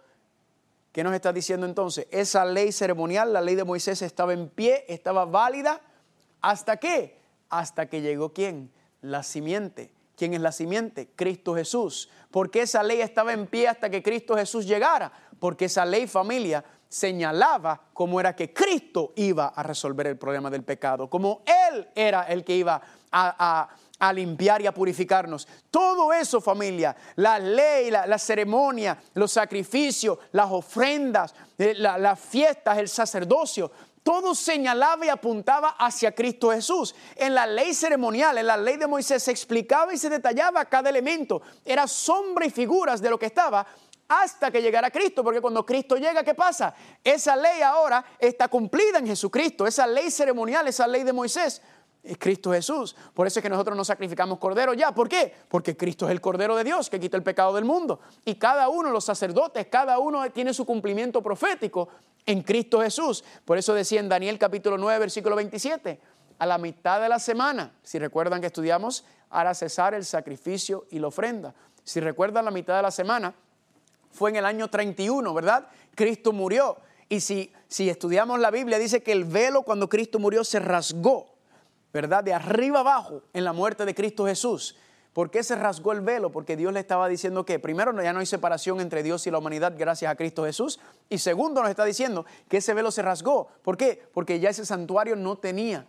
¿Qué nos está diciendo entonces? Esa ley ceremonial, la ley de Moisés estaba en pie, estaba válida. ¿Hasta qué? Hasta que llegó quién? La simiente. ¿Quién es la simiente? Cristo Jesús. ¿Por qué esa ley estaba en pie hasta que Cristo Jesús llegara? Porque esa ley familia señalaba cómo era que Cristo iba a resolver el problema del pecado, como Él era el que iba a, a a limpiar y a purificarnos. Todo eso, familia, la ley, la, ceremonia, los sacrificios, las ofrendas, eh, las fiestas, el sacerdocio, todo señalaba y apuntaba hacia Cristo Jesús. En la ley ceremonial, en la ley de Moisés, se explicaba y se detallaba cada elemento. Era sombra y figuras de lo que estaba hasta que llegara Cristo, porque cuando Cristo llega, ¿qué pasa? Esa ley ahora está cumplida en Jesucristo, esa ley ceremonial, esa ley de Moisés Cristo Jesús. Por eso es que nosotros no sacrificamos cordero ya. ¿Por qué? Porque Cristo es el cordero de Dios que quita el pecado del mundo. Y cada uno, los sacerdotes, cada uno tiene su cumplimiento profético en Cristo Jesús. Por eso decía en Daniel capítulo 9, versículo 27, a la mitad de la semana, si recuerdan que estudiamos, hará cesar el sacrificio y la ofrenda. Si recuerdan la mitad de la semana, fue en el año 31, ¿verdad? Cristo murió. Y si, si estudiamos la Biblia, dice que el velo cuando Cristo murió se rasgó ¿verdad? De arriba abajo en la muerte de Cristo Jesús. ¿Por qué se rasgó el velo? Porque Dios le estaba diciendo que primero ya no hay separación entre Dios y la humanidad gracias a Cristo Jesús. Y segundo nos está diciendo que ese velo se rasgó. ¿Por qué? Porque ya ese santuario no tenía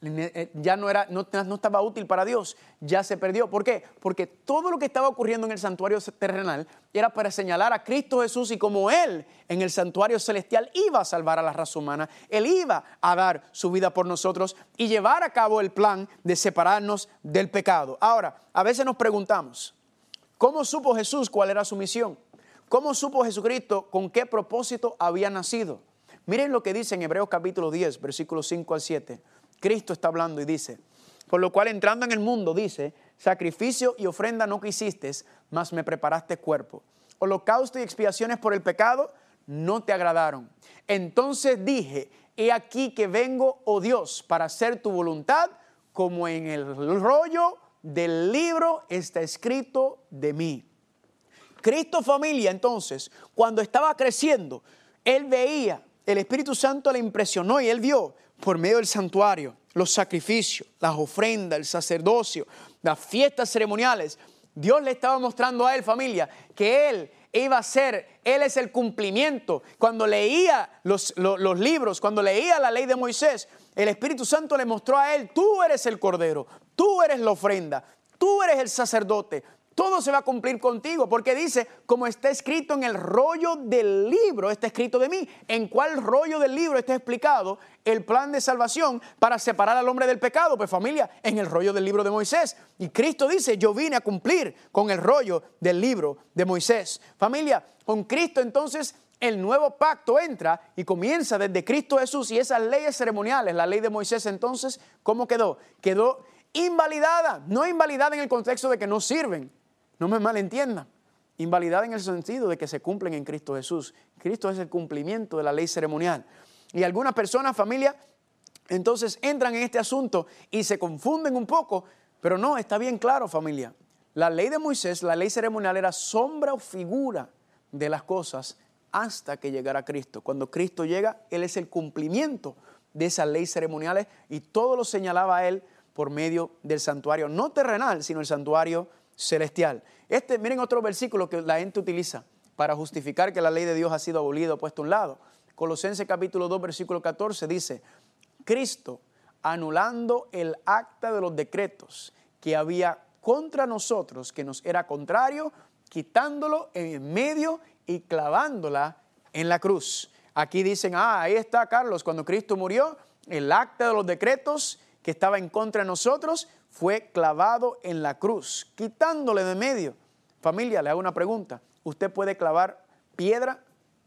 ya no, era, no, no, estaba útil para Dios, ya se perdió. ¿Por qué? Porque todo lo que estaba ocurriendo en el santuario terrenal era para señalar a Cristo Jesús y como Él en el santuario celestial iba a salvar a la raza humana, Él iba a dar su vida por nosotros y llevar a cabo el plan de separarnos del pecado. Ahora, a veces nos preguntamos, ¿cómo supo Jesús cuál era su misión? ¿Cómo supo Jesucristo con qué propósito había nacido? Miren lo que dice en Hebreos capítulo 10, versículos 5 al 7. Cristo está hablando y dice, por lo cual entrando en el mundo, dice, sacrificio y ofrenda no quisiste, mas me preparaste cuerpo. Holocausto y expiaciones por el pecado no te agradaron. Entonces dije, he aquí que vengo, oh Dios, para hacer tu voluntad, como en el rollo del libro está escrito de mí. Cristo familia, entonces, cuando estaba creciendo, él veía, el Espíritu Santo le impresionó y él vio por medio del santuario, los sacrificios, las ofrendas, el sacerdocio, las fiestas ceremoniales, Dios le estaba mostrando a él, familia, que él iba a ser, él es el cumplimiento. Cuando leía los, los, libros, cuando leía la ley de Moisés, el Espíritu Santo le mostró a él, tú eres el cordero, tú eres la ofrenda, tú eres el sacerdote, todo se va a cumplir contigo, porque dice, como está escrito en el rollo del libro, está escrito de mí. ¿En cuál rollo del libro está explicado el plan de salvación para separar al hombre del pecado? Pues familia, en el rollo del libro de Moisés. Y Cristo dice, yo vine a cumplir con el rollo del libro de Moisés. Familia, con Cristo entonces el nuevo pacto entra y comienza desde Cristo Jesús y esas leyes ceremoniales, la ley de Moisés entonces, ¿cómo quedó? Quedó invalidada, no invalidada en el contexto de que no sirven, no me malentiendan. Invalidad en el sentido de que se cumplen en Cristo Jesús. Cristo es el cumplimiento de la ley ceremonial. Y algunas personas, familia, entonces entran en este asunto y se confunden un poco, pero no, está bien claro, familia. La ley de Moisés, la ley ceremonial era sombra o figura de las cosas hasta que llegara Cristo. Cuando Cristo llega, Él es el cumplimiento de esas leyes ceremoniales y todo lo señalaba Él por medio del santuario, no terrenal, sino el santuario celestial. Este, miren otro versículo que la gente utiliza para justificar que la ley de Dios ha sido abolida o puesto a un lado. Colosenses capítulo 2, versículo 14 dice, Cristo anulando el acta de los decretos que había contra nosotros, que nos era contrario, quitándolo en medio y clavándola en la cruz. Aquí dicen, ah, ahí está Carlos, cuando Cristo murió, el acta de los decretos que estaba en contra de nosotros fue clavado en la cruz, quitándole de medio. Familia, le hago una pregunta. ¿Usted puede clavar piedra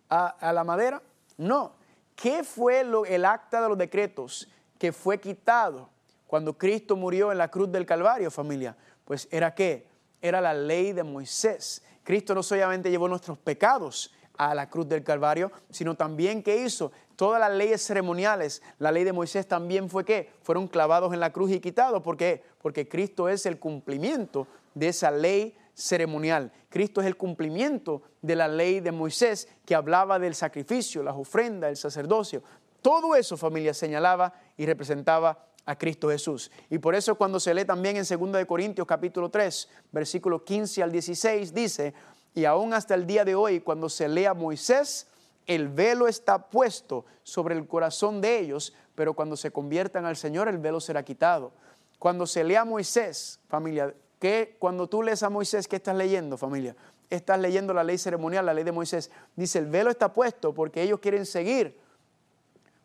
a, la madera? No. ¿Qué fue lo, el acta de los decretos que fue quitado cuando Cristo murió en la cruz del Calvario, familia? Pues era qué? Era la ley de Moisés. Cristo no solamente llevó nuestros pecados a la cruz del Calvario, sino también que hizo todas las leyes ceremoniales, la ley de Moisés también fue que fueron clavados en la cruz y quitados. ¿Por qué? Porque Cristo es el cumplimiento de esa ley ceremonial. Cristo es el cumplimiento de la ley de Moisés que hablaba del sacrificio, las ofrendas, el sacerdocio. Todo eso, familia, señalaba y representaba a Cristo Jesús. Y por eso cuando se lee también en 2 de Corintios capítulo 3, versículo 15 al 16 dice, y aún hasta el día de hoy cuando se lea Moisés, el velo está puesto sobre el corazón de ellos, pero cuando se conviertan al Señor el velo será quitado. Cuando se lea a Moisés, familia, que cuando tú lees a Moisés, ¿qué estás leyendo, familia? Estás leyendo la ley ceremonial, la ley de Moisés. Dice, el velo está puesto porque ellos quieren seguir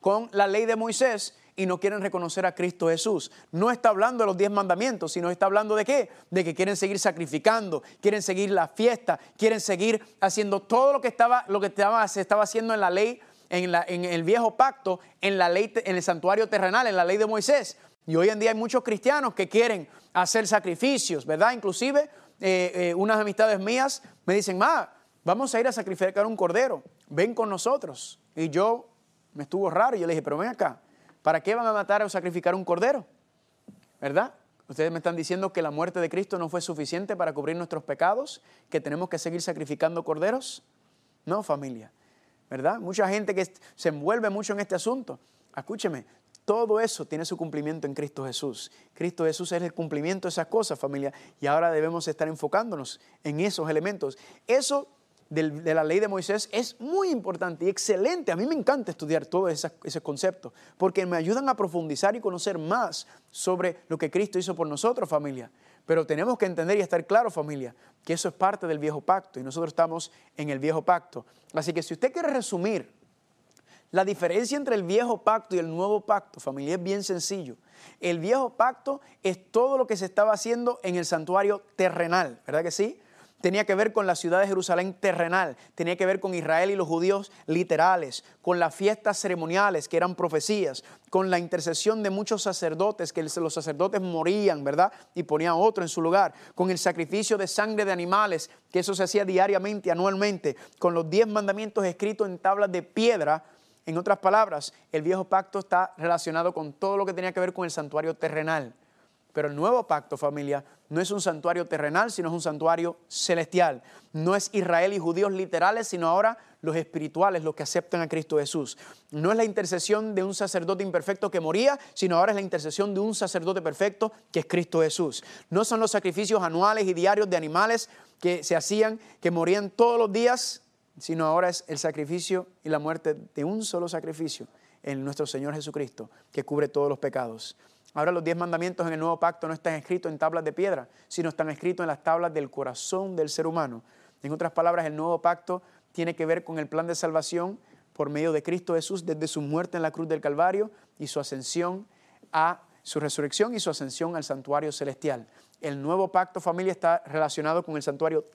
con la ley de Moisés y no quieren reconocer a Cristo Jesús. No está hablando de los diez mandamientos, sino está hablando de qué? De que quieren seguir sacrificando, quieren seguir la fiesta, quieren seguir haciendo todo lo que estaba, lo que estaba, se estaba haciendo en la ley, en, la, en el viejo pacto, en la ley, en el santuario terrenal, en la ley de Moisés. Y hoy en día hay muchos cristianos que quieren hacer sacrificios, ¿verdad? Inclusive eh, eh, unas amistades mías me dicen, ma, vamos a ir a sacrificar un cordero, ven con nosotros. Y yo me estuvo raro y yo le dije, pero ven acá, ¿Para qué van a matar o sacrificar un cordero? ¿Verdad? Ustedes me están diciendo que la muerte de Cristo no fue suficiente para cubrir nuestros pecados, que tenemos que seguir sacrificando corderos. No, familia. ¿Verdad? Mucha gente que se envuelve mucho en este asunto. Escúcheme, todo eso tiene su cumplimiento en Cristo Jesús. Cristo Jesús es el cumplimiento de esas cosas, familia, y ahora debemos estar enfocándonos en esos elementos. Eso de la ley de Moisés es muy importante y excelente. A mí me encanta estudiar todos esos, conceptos porque me ayudan a profundizar y conocer más sobre lo que Cristo hizo por nosotros, familia. Pero tenemos que entender y estar claro, familia, que eso es parte del viejo pacto y nosotros estamos en el viejo pacto. Así que si usted quiere resumir la diferencia entre el viejo pacto y el nuevo pacto, familia, es bien sencillo. El viejo pacto es todo lo que se estaba haciendo en el santuario terrenal, ¿verdad que sí? Tenía que ver con la ciudad de Jerusalén terrenal, tenía que ver con Israel y los judíos literales, con las fiestas ceremoniales que eran profecías, con la intercesión de muchos sacerdotes, que los sacerdotes morían, ¿verdad? Y ponían otro en su lugar, con el sacrificio de sangre de animales, que eso se hacía diariamente, anualmente, con los diez mandamientos escritos en tablas de piedra. En otras palabras, el viejo pacto está relacionado con todo lo que tenía que ver con el santuario terrenal. Pero el nuevo pacto, familia, no es un santuario terrenal, sino es un santuario celestial. No es Israel y judíos literales, sino ahora los espirituales, los que aceptan a Cristo Jesús. No es la intercesión de un sacerdote imperfecto que moría, sino ahora es la intercesión de un sacerdote perfecto que es Cristo Jesús. No son los sacrificios anuales y diarios de animales que se hacían, que morían todos los días, sino ahora es el sacrificio y la muerte de un solo sacrificio en nuestro Señor Jesucristo, que cubre todos los pecados. Ahora los diez mandamientos en el nuevo pacto no están escritos en tablas de piedra, sino están escritos en las tablas del corazón del ser humano. En otras palabras, el nuevo pacto tiene que ver con el plan de salvación por medio de Cristo Jesús desde su muerte en la cruz del Calvario y su ascensión a su resurrección y su ascensión al santuario celestial. El nuevo pacto, familia, está relacionado con el santuario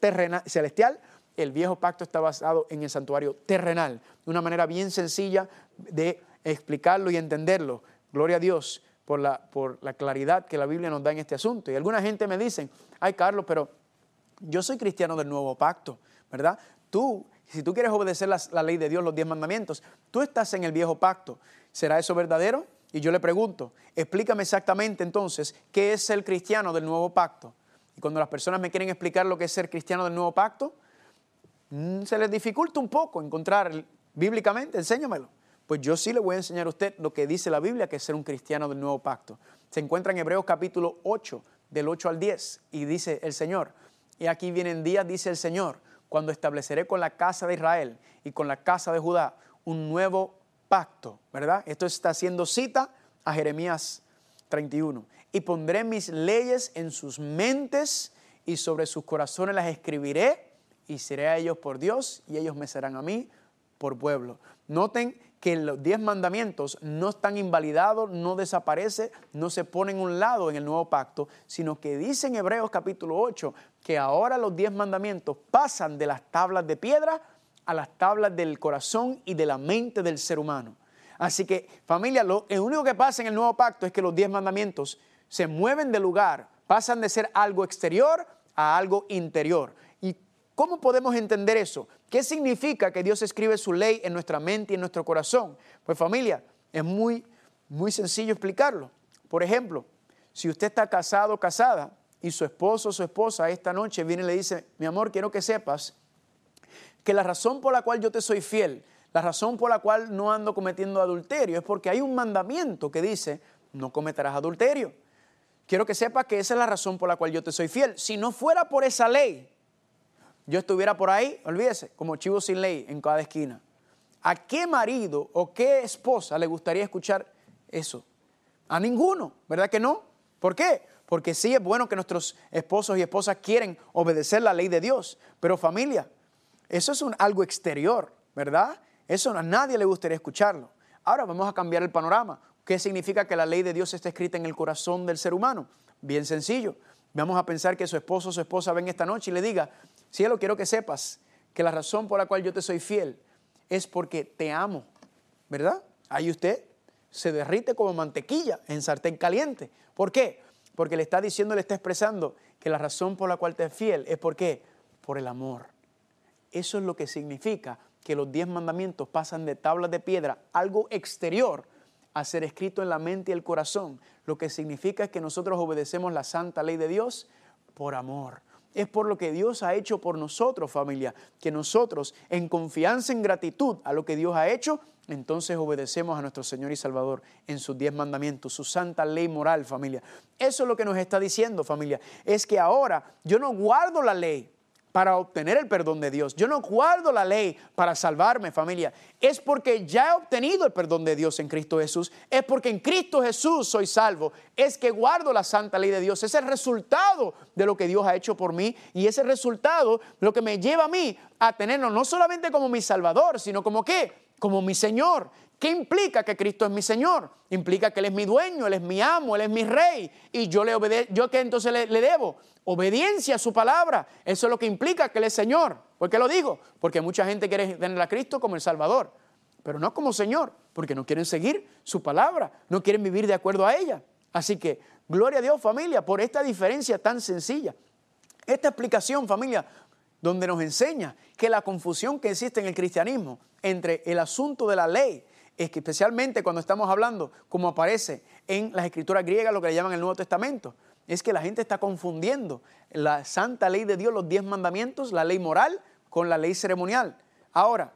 celestial. El viejo pacto está basado en el santuario terrenal. De una manera bien sencilla de explicarlo y entenderlo. Gloria a Dios por la, por la claridad que la Biblia nos da en este asunto. Y alguna gente me dice, ay Carlos, pero yo soy cristiano del nuevo pacto, ¿verdad? Tú, si tú quieres obedecer la, la ley de Dios, los diez mandamientos, tú estás en el viejo pacto. ¿Será eso verdadero? Y yo le pregunto, explícame exactamente entonces qué es ser cristiano del nuevo pacto. Y cuando las personas me quieren explicar lo que es ser cristiano del nuevo pacto, mm, se les dificulta un poco encontrar bíblicamente, enséñamelo. Pues yo sí le voy a enseñar a usted lo que dice la Biblia, que es ser un cristiano del nuevo pacto. Se encuentra en Hebreos capítulo 8, del 8 al 10, y dice el Señor, y aquí vienen días, dice el Señor, cuando estableceré con la casa de Israel y con la casa de Judá un nuevo pacto, ¿verdad? Esto está haciendo cita a Jeremías 31. Y pondré mis leyes en sus mentes y sobre sus corazones las escribiré y seré a ellos por Dios y ellos me serán a mí por pueblo. Noten que los diez mandamientos no están invalidados, no desaparece, no se ponen a un lado en el nuevo pacto, sino que dice en Hebreos capítulo 8 que ahora los diez mandamientos pasan de las tablas de piedra a las tablas del corazón y de la mente del ser humano. Así que familia, lo, único que pasa en el nuevo pacto es que los diez mandamientos se mueven de lugar, pasan de ser algo exterior a algo interior. ¿Y cómo podemos entender eso? ¿Qué significa que Dios escribe su ley en nuestra mente y en nuestro corazón? Pues familia, es muy, muy sencillo explicarlo. Por ejemplo, si usted está casado o casada y su esposo o su esposa esta noche viene y le dice, mi amor, quiero que sepas que la razón por la cual yo te soy fiel, la razón por la cual no ando cometiendo adulterio es porque hay un mandamiento que dice, no cometerás adulterio. Quiero que sepas que esa es la razón por la cual yo te soy fiel. Si no fuera por esa ley, yo estuviera por ahí, olvídese, como chivo sin ley en cada esquina. ¿A qué marido o qué esposa le gustaría escuchar eso? A ninguno, ¿verdad que no? ¿Por qué? Porque sí es bueno que nuestros esposos y esposas quieren obedecer la ley de Dios, pero familia, eso es algo exterior, ¿verdad? Eso a nadie le gustaría escucharlo. Ahora vamos a cambiar el panorama. ¿Qué significa que la ley de Dios está escrita en el corazón del ser humano? Bien sencillo. Vamos a pensar que su esposo o su esposa ven esta noche y le diga, cielo, quiero que sepas que la razón por la cual yo te soy fiel es porque te amo, ¿verdad? Ahí usted se derrite como mantequilla en sartén caliente. ¿Por qué? Porque le está diciendo, le está expresando que la razón por la cual te es fiel es porque por el amor. Eso es lo que significa que los diez mandamientos pasan de tablas de piedra, algo exterior, a ser escrito en la mente y el corazón. Lo que significa es que nosotros obedecemos la santa ley de Dios por amor. Es por lo que Dios ha hecho por nosotros, familia, que nosotros, en confianza, en gratitud a lo que Dios ha hecho, entonces obedecemos a nuestro Señor y Salvador en sus diez mandamientos, su santa ley moral, familia. Eso es lo que nos está diciendo, familia. Es que ahora yo no guardo la ley, para obtener el perdón de Dios. Yo no guardo la ley para salvarme, familia. Es porque ya he obtenido el perdón de Dios en Cristo Jesús. Es porque en Cristo Jesús soy salvo. Es que guardo la santa ley de Dios. Es el resultado de lo que Dios ha hecho por mí. Y ese resultado lo que me lleva a mí a tenerlo no solamente como mi Salvador, sino como qué? Como mi Señor. ¿Qué implica que Cristo es mi Señor? Implica que Él es mi dueño, Él es mi amo, Él es mi rey. Y yo le obedezco, ¿yo qué entonces le, le debo? obediencia a su palabra. Eso es lo que implica que Él es Señor. ¿Por qué lo digo? Porque mucha gente quiere tener a Cristo como el Salvador, pero no como Señor, porque no quieren seguir su palabra, no quieren vivir de acuerdo a ella. Así que, gloria a Dios familia, por esta diferencia tan sencilla. Esta explicación familia, donde nos enseña que la confusión que existe en el cristianismo entre el asunto de la ley, es que especialmente cuando estamos hablando, como aparece en las escrituras griegas, lo que le llaman el Nuevo Testamento, es que la gente está confundiendo la santa ley de Dios, los diez mandamientos, la ley moral, con la ley ceremonial. Ahora,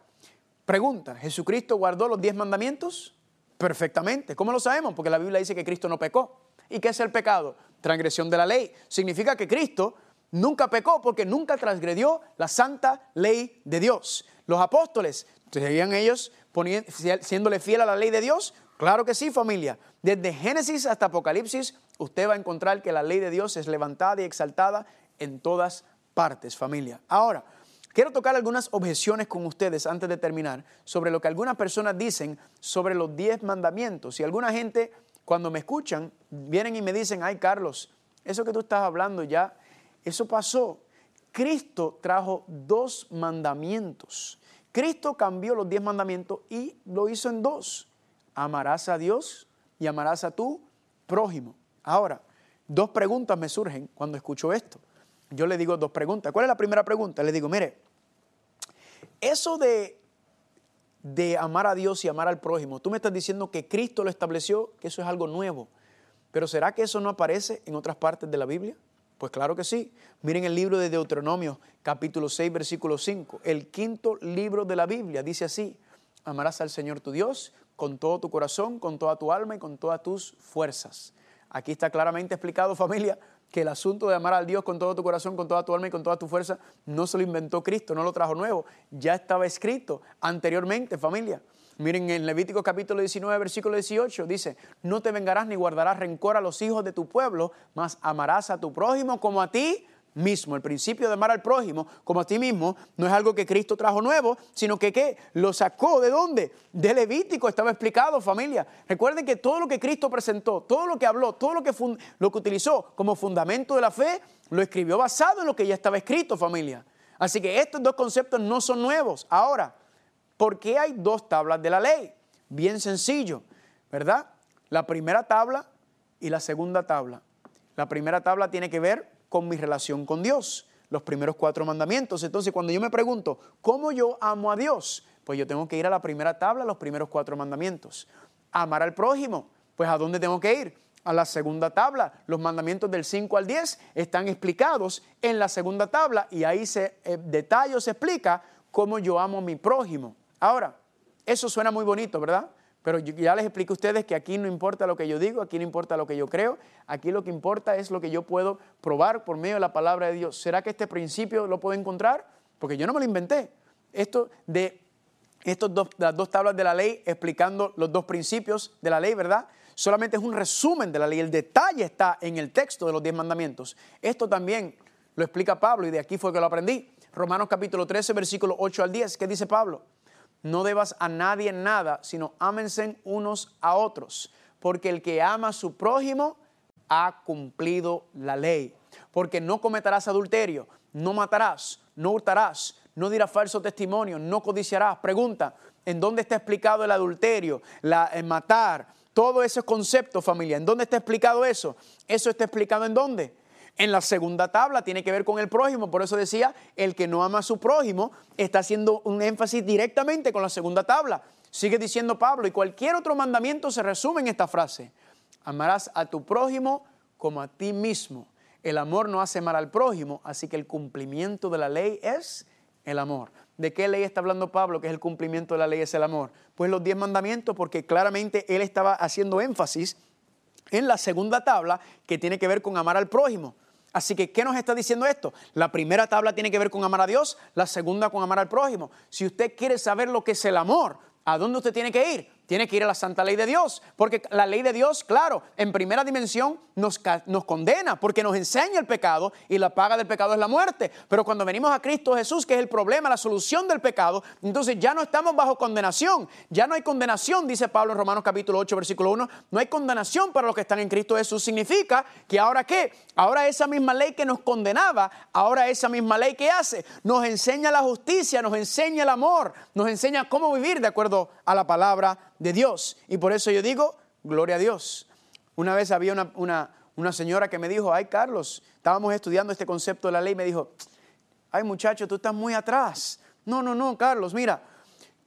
pregunta, ¿Jesucristo guardó los diez mandamientos? Perfectamente. ¿Cómo lo sabemos? Porque la Biblia dice que Cristo no pecó. ¿Y qué es el pecado? Transgresión de la ley. Significa que Cristo nunca pecó porque nunca transgredió la santa ley de Dios. Los apóstoles, ¿seguían ellos siéndole fiel a la ley de Dios? Claro que sí, familia. Desde Génesis hasta Apocalipsis, usted va a encontrar que la ley de Dios es levantada y exaltada en todas partes, familia. Ahora, quiero tocar algunas objeciones con ustedes antes de terminar sobre lo que algunas personas dicen sobre los diez mandamientos. Y alguna gente, cuando me escuchan, vienen y me dicen, ay Carlos, eso que tú estás hablando ya, eso pasó. Cristo trajo dos mandamientos. Cristo cambió los diez mandamientos y lo hizo en dos amarás a Dios y amarás a tu prójimo. Ahora, dos preguntas me surgen cuando escucho esto. Yo le digo dos preguntas. ¿Cuál es la primera pregunta? Le digo, mire, eso de, de amar a Dios y amar al prójimo, tú me estás diciendo que Cristo lo estableció, que eso es algo nuevo. Pero ¿será que eso no aparece en otras partes de la Biblia? Pues claro que sí. Miren el libro de Deuteronomio, capítulo 6, versículo 5. El quinto libro de la Biblia dice así, amarás al Señor tu Dios con todo tu corazón, con toda tu alma y con todas tus fuerzas. Aquí está claramente explicado, [laughs] familia, que el asunto de amar al Dios con todo tu corazón, con toda tu alma y con toda tu fuerza, no se lo inventó Cristo, no lo trajo nuevo, ya estaba escrito anteriormente, familia. Miren en Levítico capítulo 19, versículo 18, dice, no te vengarás ni guardarás rencor a los hijos de tu pueblo, mas amarás a tu prójimo como a ti mismo. El principio de amar al prójimo como a ti mismo no es algo que Cristo trajo nuevo, sino que ¿qué? lo sacó de dónde? De Levítico, estaba explicado familia. Recuerden que todo lo que Cristo presentó, todo lo que habló, todo lo que, lo que utilizó como fundamento de la fe, lo escribió basado en lo que ya estaba escrito familia. Así que estos dos conceptos no son nuevos. Ahora, ¿por qué hay dos tablas de la ley? Bien sencillo, ¿verdad? La primera tabla y la segunda tabla. La primera tabla tiene que ver con mi relación con Dios, los primeros cuatro mandamientos. Entonces, cuando yo me pregunto, ¿cómo yo amo a Dios? Pues yo tengo que ir a la primera tabla, los primeros cuatro mandamientos. Amar al prójimo, pues ¿a dónde tengo que ir? A la segunda tabla. Los mandamientos del 5 al 10 están explicados en la segunda tabla y ahí se eh, detalle se explica cómo yo amo a mi prójimo. Ahora, eso suena muy bonito, ¿verdad? Pero ya les explico a ustedes que aquí no importa lo que yo digo, aquí no importa lo que yo creo, aquí lo que importa es lo que yo puedo probar por medio de la palabra de Dios. ¿Será que este principio lo puedo encontrar? Porque yo no me lo inventé. Esto de estos dos, las dos tablas de la ley explicando los dos principios de la ley, ¿verdad? Solamente es un resumen de la ley. El detalle está en el texto de los diez mandamientos. Esto también lo explica Pablo y de aquí fue que lo aprendí. Romanos capítulo 13, versículo 8 al 10. ¿Qué dice Pablo? No debas a nadie nada, sino ámense unos a otros, porque el que ama a su prójimo ha cumplido la ley. Porque no cometerás adulterio, no matarás, no hurtarás, no dirás falso testimonio, no codiciarás. Pregunta, ¿en dónde está explicado el adulterio, la, el matar? Todo ese concepto, familia, ¿en dónde está explicado eso? Eso está explicado en dónde? En la segunda tabla tiene que ver con el prójimo, por eso decía, el que no ama a su prójimo está haciendo un énfasis directamente con la segunda tabla. Sigue diciendo Pablo, y cualquier otro mandamiento se resume en esta frase. Amarás a tu prójimo como a ti mismo. El amor no hace mal al prójimo, así que el cumplimiento de la ley es el amor. ¿De qué ley está hablando Pablo? Que es el cumplimiento de la ley es el amor. Pues los diez mandamientos, porque claramente él estaba haciendo énfasis en la segunda tabla que tiene que ver con amar al prójimo. Así que, ¿qué nos está diciendo esto? La primera tabla tiene que ver con amar a Dios, la segunda con amar al prójimo. Si usted quiere saber lo que es el amor, ¿a dónde usted tiene que ir? Tiene que ir a la santa ley de Dios, porque la ley de Dios, claro, en primera dimensión nos, nos, condena, porque nos enseña el pecado y la paga del pecado es la muerte. Pero cuando venimos a Cristo Jesús, que es el problema, la solución del pecado, entonces ya no estamos bajo condenación, ya no hay condenación, dice Pablo en Romanos capítulo 8, versículo 1, no hay condenación para los que están en Cristo Jesús. Significa que ahora qué? Ahora esa misma ley que nos condenaba, ahora esa misma ley que hace, nos enseña la justicia, nos enseña el amor, nos enseña cómo vivir de acuerdo a la palabra de Dios. Y por eso yo digo, gloria a Dios. Una vez había una, señora que me dijo, ay Carlos, estábamos estudiando este concepto de la ley, me dijo, ay muchacho, tú estás muy atrás. No, no, no, Carlos, mira,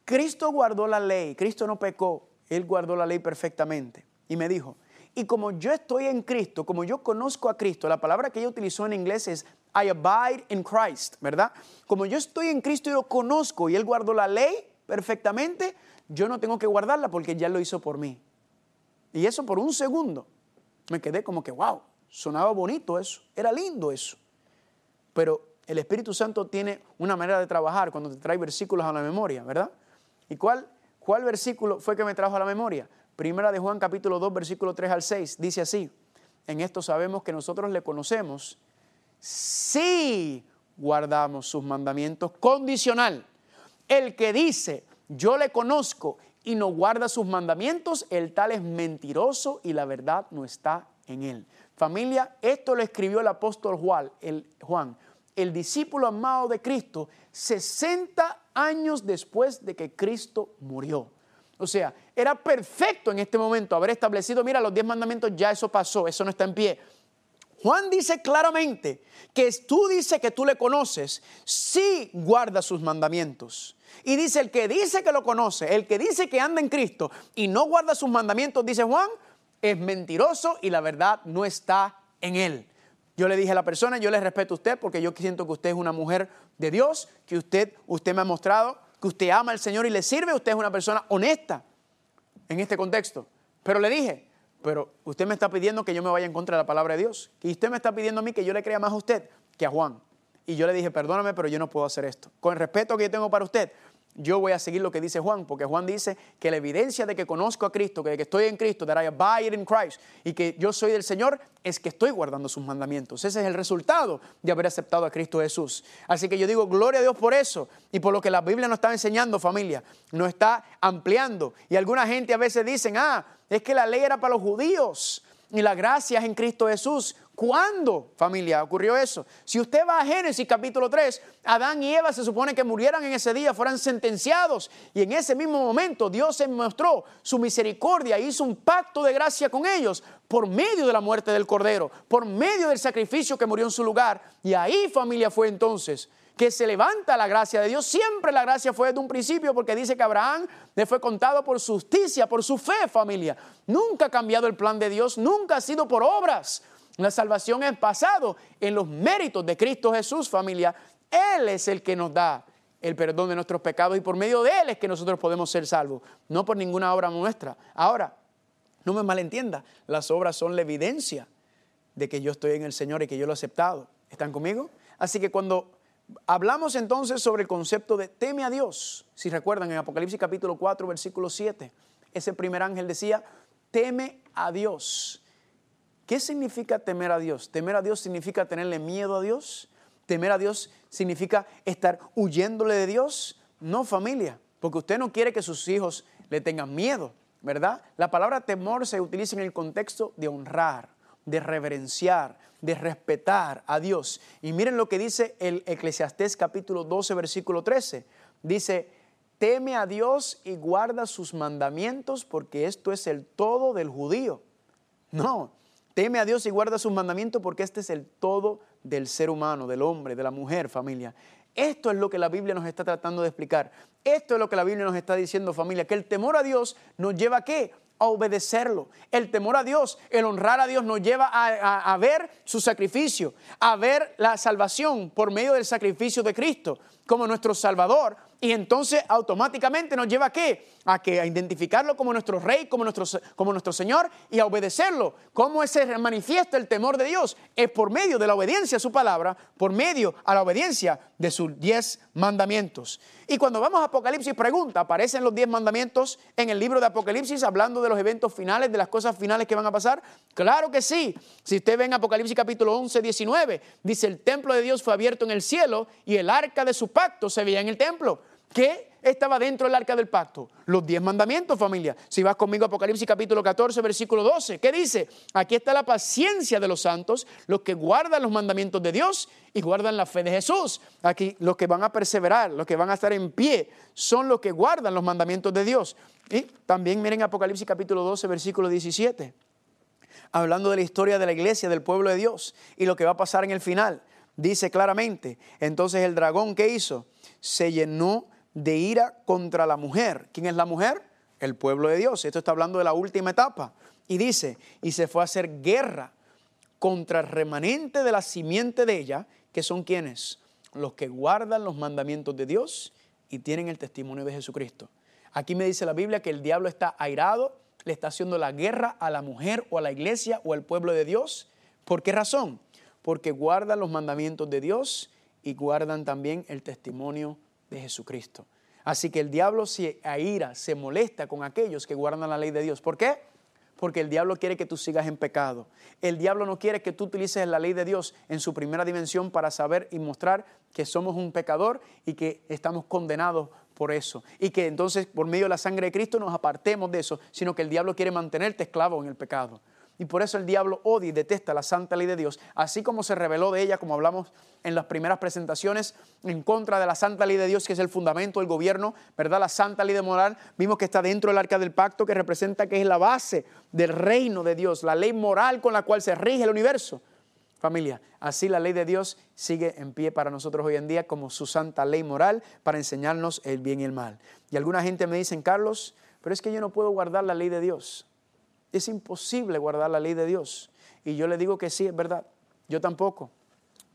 Cristo guardó la ley, Cristo no pecó, Él guardó la ley perfectamente. Y me dijo, y como yo estoy en Cristo, como yo conozco a Cristo, la palabra que ella utilizó en inglés es I abide in Christ, ¿verdad? Como yo estoy en Cristo y lo conozco y Él guardó la ley perfectamente, yo no tengo que guardarla porque ya lo hizo por mí. Y eso por un segundo me quedé como que, wow, sonaba bonito eso, era lindo eso. Pero el Espíritu Santo tiene una manera de trabajar cuando te trae versículos a la memoria, ¿verdad? ¿Y cuál, cuál versículo fue que me trajo a la memoria? Primera de Juan capítulo 2, versículo 3 al 6, dice así, en esto sabemos que nosotros le conocemos si guardamos sus mandamientos condicional. El que dice, yo le conozco y no guarda sus mandamientos, el tal es mentiroso y la verdad no está en él. Familia, esto lo escribió el apóstol Juan, el, Juan, el discípulo amado de Cristo, 60 años después de que Cristo murió. O sea, era perfecto en este momento haber establecido, mira, los diez mandamientos ya eso pasó, eso no está en pie. Juan dice claramente que tú dices que tú le conoces si guarda sus mandamientos. Y dice, el que dice que lo conoce, el que dice que anda en Cristo y no guarda sus mandamientos, dice Juan, es mentiroso y la verdad no está en él. Yo le dije a la persona, yo le respeto a usted porque yo siento que usted es una mujer de Dios, que usted, usted me ha mostrado que usted ama al Señor y le sirve, usted es una persona honesta en este contexto. Pero le dije, pero usted me está pidiendo que yo me vaya en contra de la palabra de Dios. Y usted me está pidiendo a mí que yo le crea más a usted que a Juan. Y yo le dije, perdóname, pero yo no puedo hacer esto. Con el respeto que yo tengo para usted, yo voy a seguir lo que dice Juan, porque Juan dice que la evidencia de que conozco a Cristo, que, que estoy en Cristo, that I abide in Christ, y que yo soy del Señor, es que estoy guardando sus mandamientos. Ese es el resultado de haber aceptado a Cristo Jesús. Así que yo digo, gloria a Dios por eso, y por lo que la Biblia nos está enseñando, familia, nos está ampliando. Y alguna gente a veces dicen, ah, es que la ley era para los judíos y la gracia es en Cristo Jesús. ¿Cuándo, familia, ocurrió eso? Si usted va a Génesis capítulo 3, Adán y Eva se supone que murieran en ese día, fueran sentenciados. Y en ese mismo momento Dios se mostró su misericordia, hizo un pacto de gracia con ellos por medio de la muerte del Cordero, por medio del sacrificio que murió en su lugar. Y ahí, familia, fue entonces que se levanta la gracia de Dios. Siempre la gracia fue desde un principio porque dice que Abraham le fue contado por justicia, por su fe, familia. Nunca ha cambiado el plan de Dios, nunca ha sido por obras. La salvación es pasado en los méritos de Cristo Jesús, familia. Él es el que nos da el perdón de nuestros pecados y por medio de Él es que nosotros podemos ser salvos, no por ninguna obra nuestra. Ahora, no me malentienda, las obras son la evidencia de que yo estoy en el Señor y que yo lo he aceptado. ¿Están conmigo? Así que cuando Hablamos entonces sobre el concepto de teme a Dios. Si recuerdan, en Apocalipsis capítulo 4, versículo 7, ese primer ángel decía, teme a Dios. ¿Qué significa temer a Dios? Temer a Dios significa tenerle miedo a Dios. Temer a Dios significa estar huyéndole de Dios. No familia, porque usted no quiere que sus hijos le tengan miedo, ¿verdad? La palabra temor se utiliza en el contexto de honrar, de reverenciar, de respetar a Dios. Y miren lo que dice el Eclesiastés capítulo 12, versículo 13. Dice, teme a Dios y guarda sus mandamientos porque esto es el todo del judío. No, teme a Dios y guarda sus mandamientos porque este es el todo del ser humano, del hombre, de la mujer, familia. Esto es lo que la Biblia nos está tratando de explicar. Esto es lo que la Biblia nos está diciendo, familia, que el temor a Dios nos lleva a qué? A obedecerlo. El temor a Dios, el honrar a Dios nos lleva a, ver su sacrificio, a ver la salvación por medio del sacrificio de Cristo como nuestro Salvador. y entonces automáticamente nos lleva a qué? A que a identificarlo como nuestro rey, como nuestro, como nuestro Señor y a obedecerlo. ¿Cómo se manifiesta el temor de Dios? Es por medio de la obediencia a su palabra, por medio a la obediencia de sus diez mandamientos. Y cuando vamos a Apocalipsis, pregunta, ¿aparecen los diez mandamientos en el libro de Apocalipsis hablando de los eventos finales, de las cosas finales que van a pasar? Claro que sí. Si usted ve en Apocalipsis capítulo 11, 19, dice, el templo de Dios fue abierto en el cielo y el arca de su pacto se veía en el templo. ¿Qué estaba dentro del arca del pacto? Los diez mandamientos, familia. Si vas conmigo a Apocalipsis capítulo 14, versículo 12, ¿qué dice? Aquí está la paciencia de los santos, los que guardan los mandamientos de Dios y guardan la fe de Jesús. Aquí los que van a perseverar, los que van a estar en pie, son los que guardan los mandamientos de Dios. Y también miren Apocalipsis capítulo 12, versículo 17 hablando de la historia de la iglesia, del pueblo de Dios y lo que va a pasar en el final. Dice claramente, entonces el dragón que hizo se llenó de ira contra la mujer. ¿Quién es la mujer? El pueblo de Dios. Esto está hablando de la última etapa. Y dice, y se fue a hacer guerra contra el remanente de la simiente de ella, que son quienes? Los que guardan los mandamientos de Dios y tienen el testimonio de Jesucristo. Aquí me dice la Biblia que el diablo está airado, le está haciendo la guerra a la mujer o a la iglesia o al pueblo de Dios. ¿Por qué razón? Porque guardan los mandamientos de Dios y guardan también el testimonio de Jesucristo. Así que el diablo se aira, se molesta con aquellos que guardan la ley de Dios. ¿Por qué? Porque el diablo quiere que tú sigas en pecado. El diablo no quiere que tú utilices la ley de Dios en su primera dimensión para saber y mostrar que somos un pecador y que estamos condenados por eso. Y que entonces por medio de la sangre de Cristo nos apartemos de eso, sino que el diablo quiere mantenerte esclavo en el pecado. Y por eso el diablo odia y detesta la santa ley de Dios, así como se reveló de ella, como hablamos en las primeras presentaciones, en contra de la santa ley de Dios, que es el fundamento del gobierno, ¿verdad? La santa ley de moral, vimos que está dentro del arca del pacto, que representa que es la base del reino de Dios, la ley moral con la cual se rige el universo. Familia, así la ley de Dios sigue en pie para nosotros hoy en día como su santa ley moral para enseñarnos el bien y el mal. Y alguna gente me dice, Carlos, pero es que yo no puedo guardar la ley de Dios. Es imposible guardar la ley de Dios. Y yo le digo que sí, es verdad. Yo tampoco.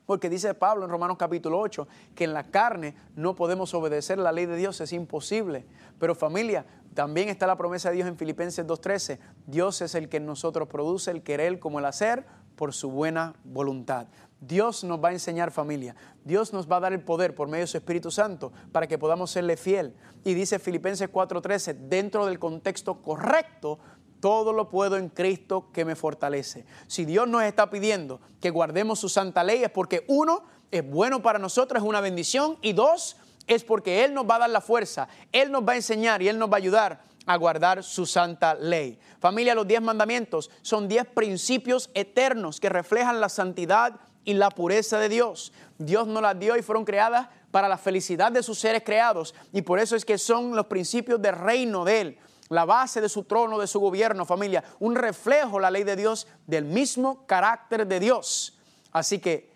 Porque dice Pablo en Romanos capítulo 8 que en la carne no podemos obedecer la ley de Dios, es imposible. Pero familia, también está la promesa de Dios en Filipenses 2.13. Dios es el que en nosotros produce el querer como el hacer por su buena voluntad. Dios nos va a enseñar familia. Dios nos va a dar el poder por medio de su Espíritu Santo para que podamos serle fiel. Y dice Filipenses 4:13, dentro del contexto correcto todo lo puedo en Cristo que me fortalece. Si Dios nos está pidiendo que guardemos su santa ley es porque uno, es bueno para nosotros, es una bendición y dos, es porque Él nos va a dar la fuerza, Él nos va a enseñar y Él nos va a ayudar a guardar su santa ley. Familia, los diez mandamientos son diez principios eternos que reflejan la santidad y la pureza de Dios. Dios nos las dio y fueron creadas para la felicidad de sus seres creados y por eso es que son los principios del reino de Él la base de su trono, de su gobierno, familia, un reflejo, la ley de Dios, del mismo carácter de Dios. Así que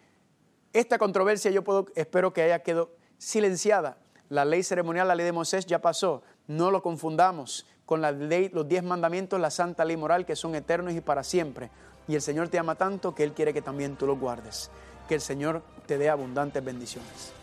esta controversia yo puedo, espero que haya quedado silenciada. La ley ceremonial, la ley de Moisés ya pasó. No lo confundamos con la ley, los diez mandamientos, la santa ley moral que son eternos y para siempre. Y el Señor te ama tanto que Él quiere que también tú los guardes. Que el Señor te dé abundantes bendiciones.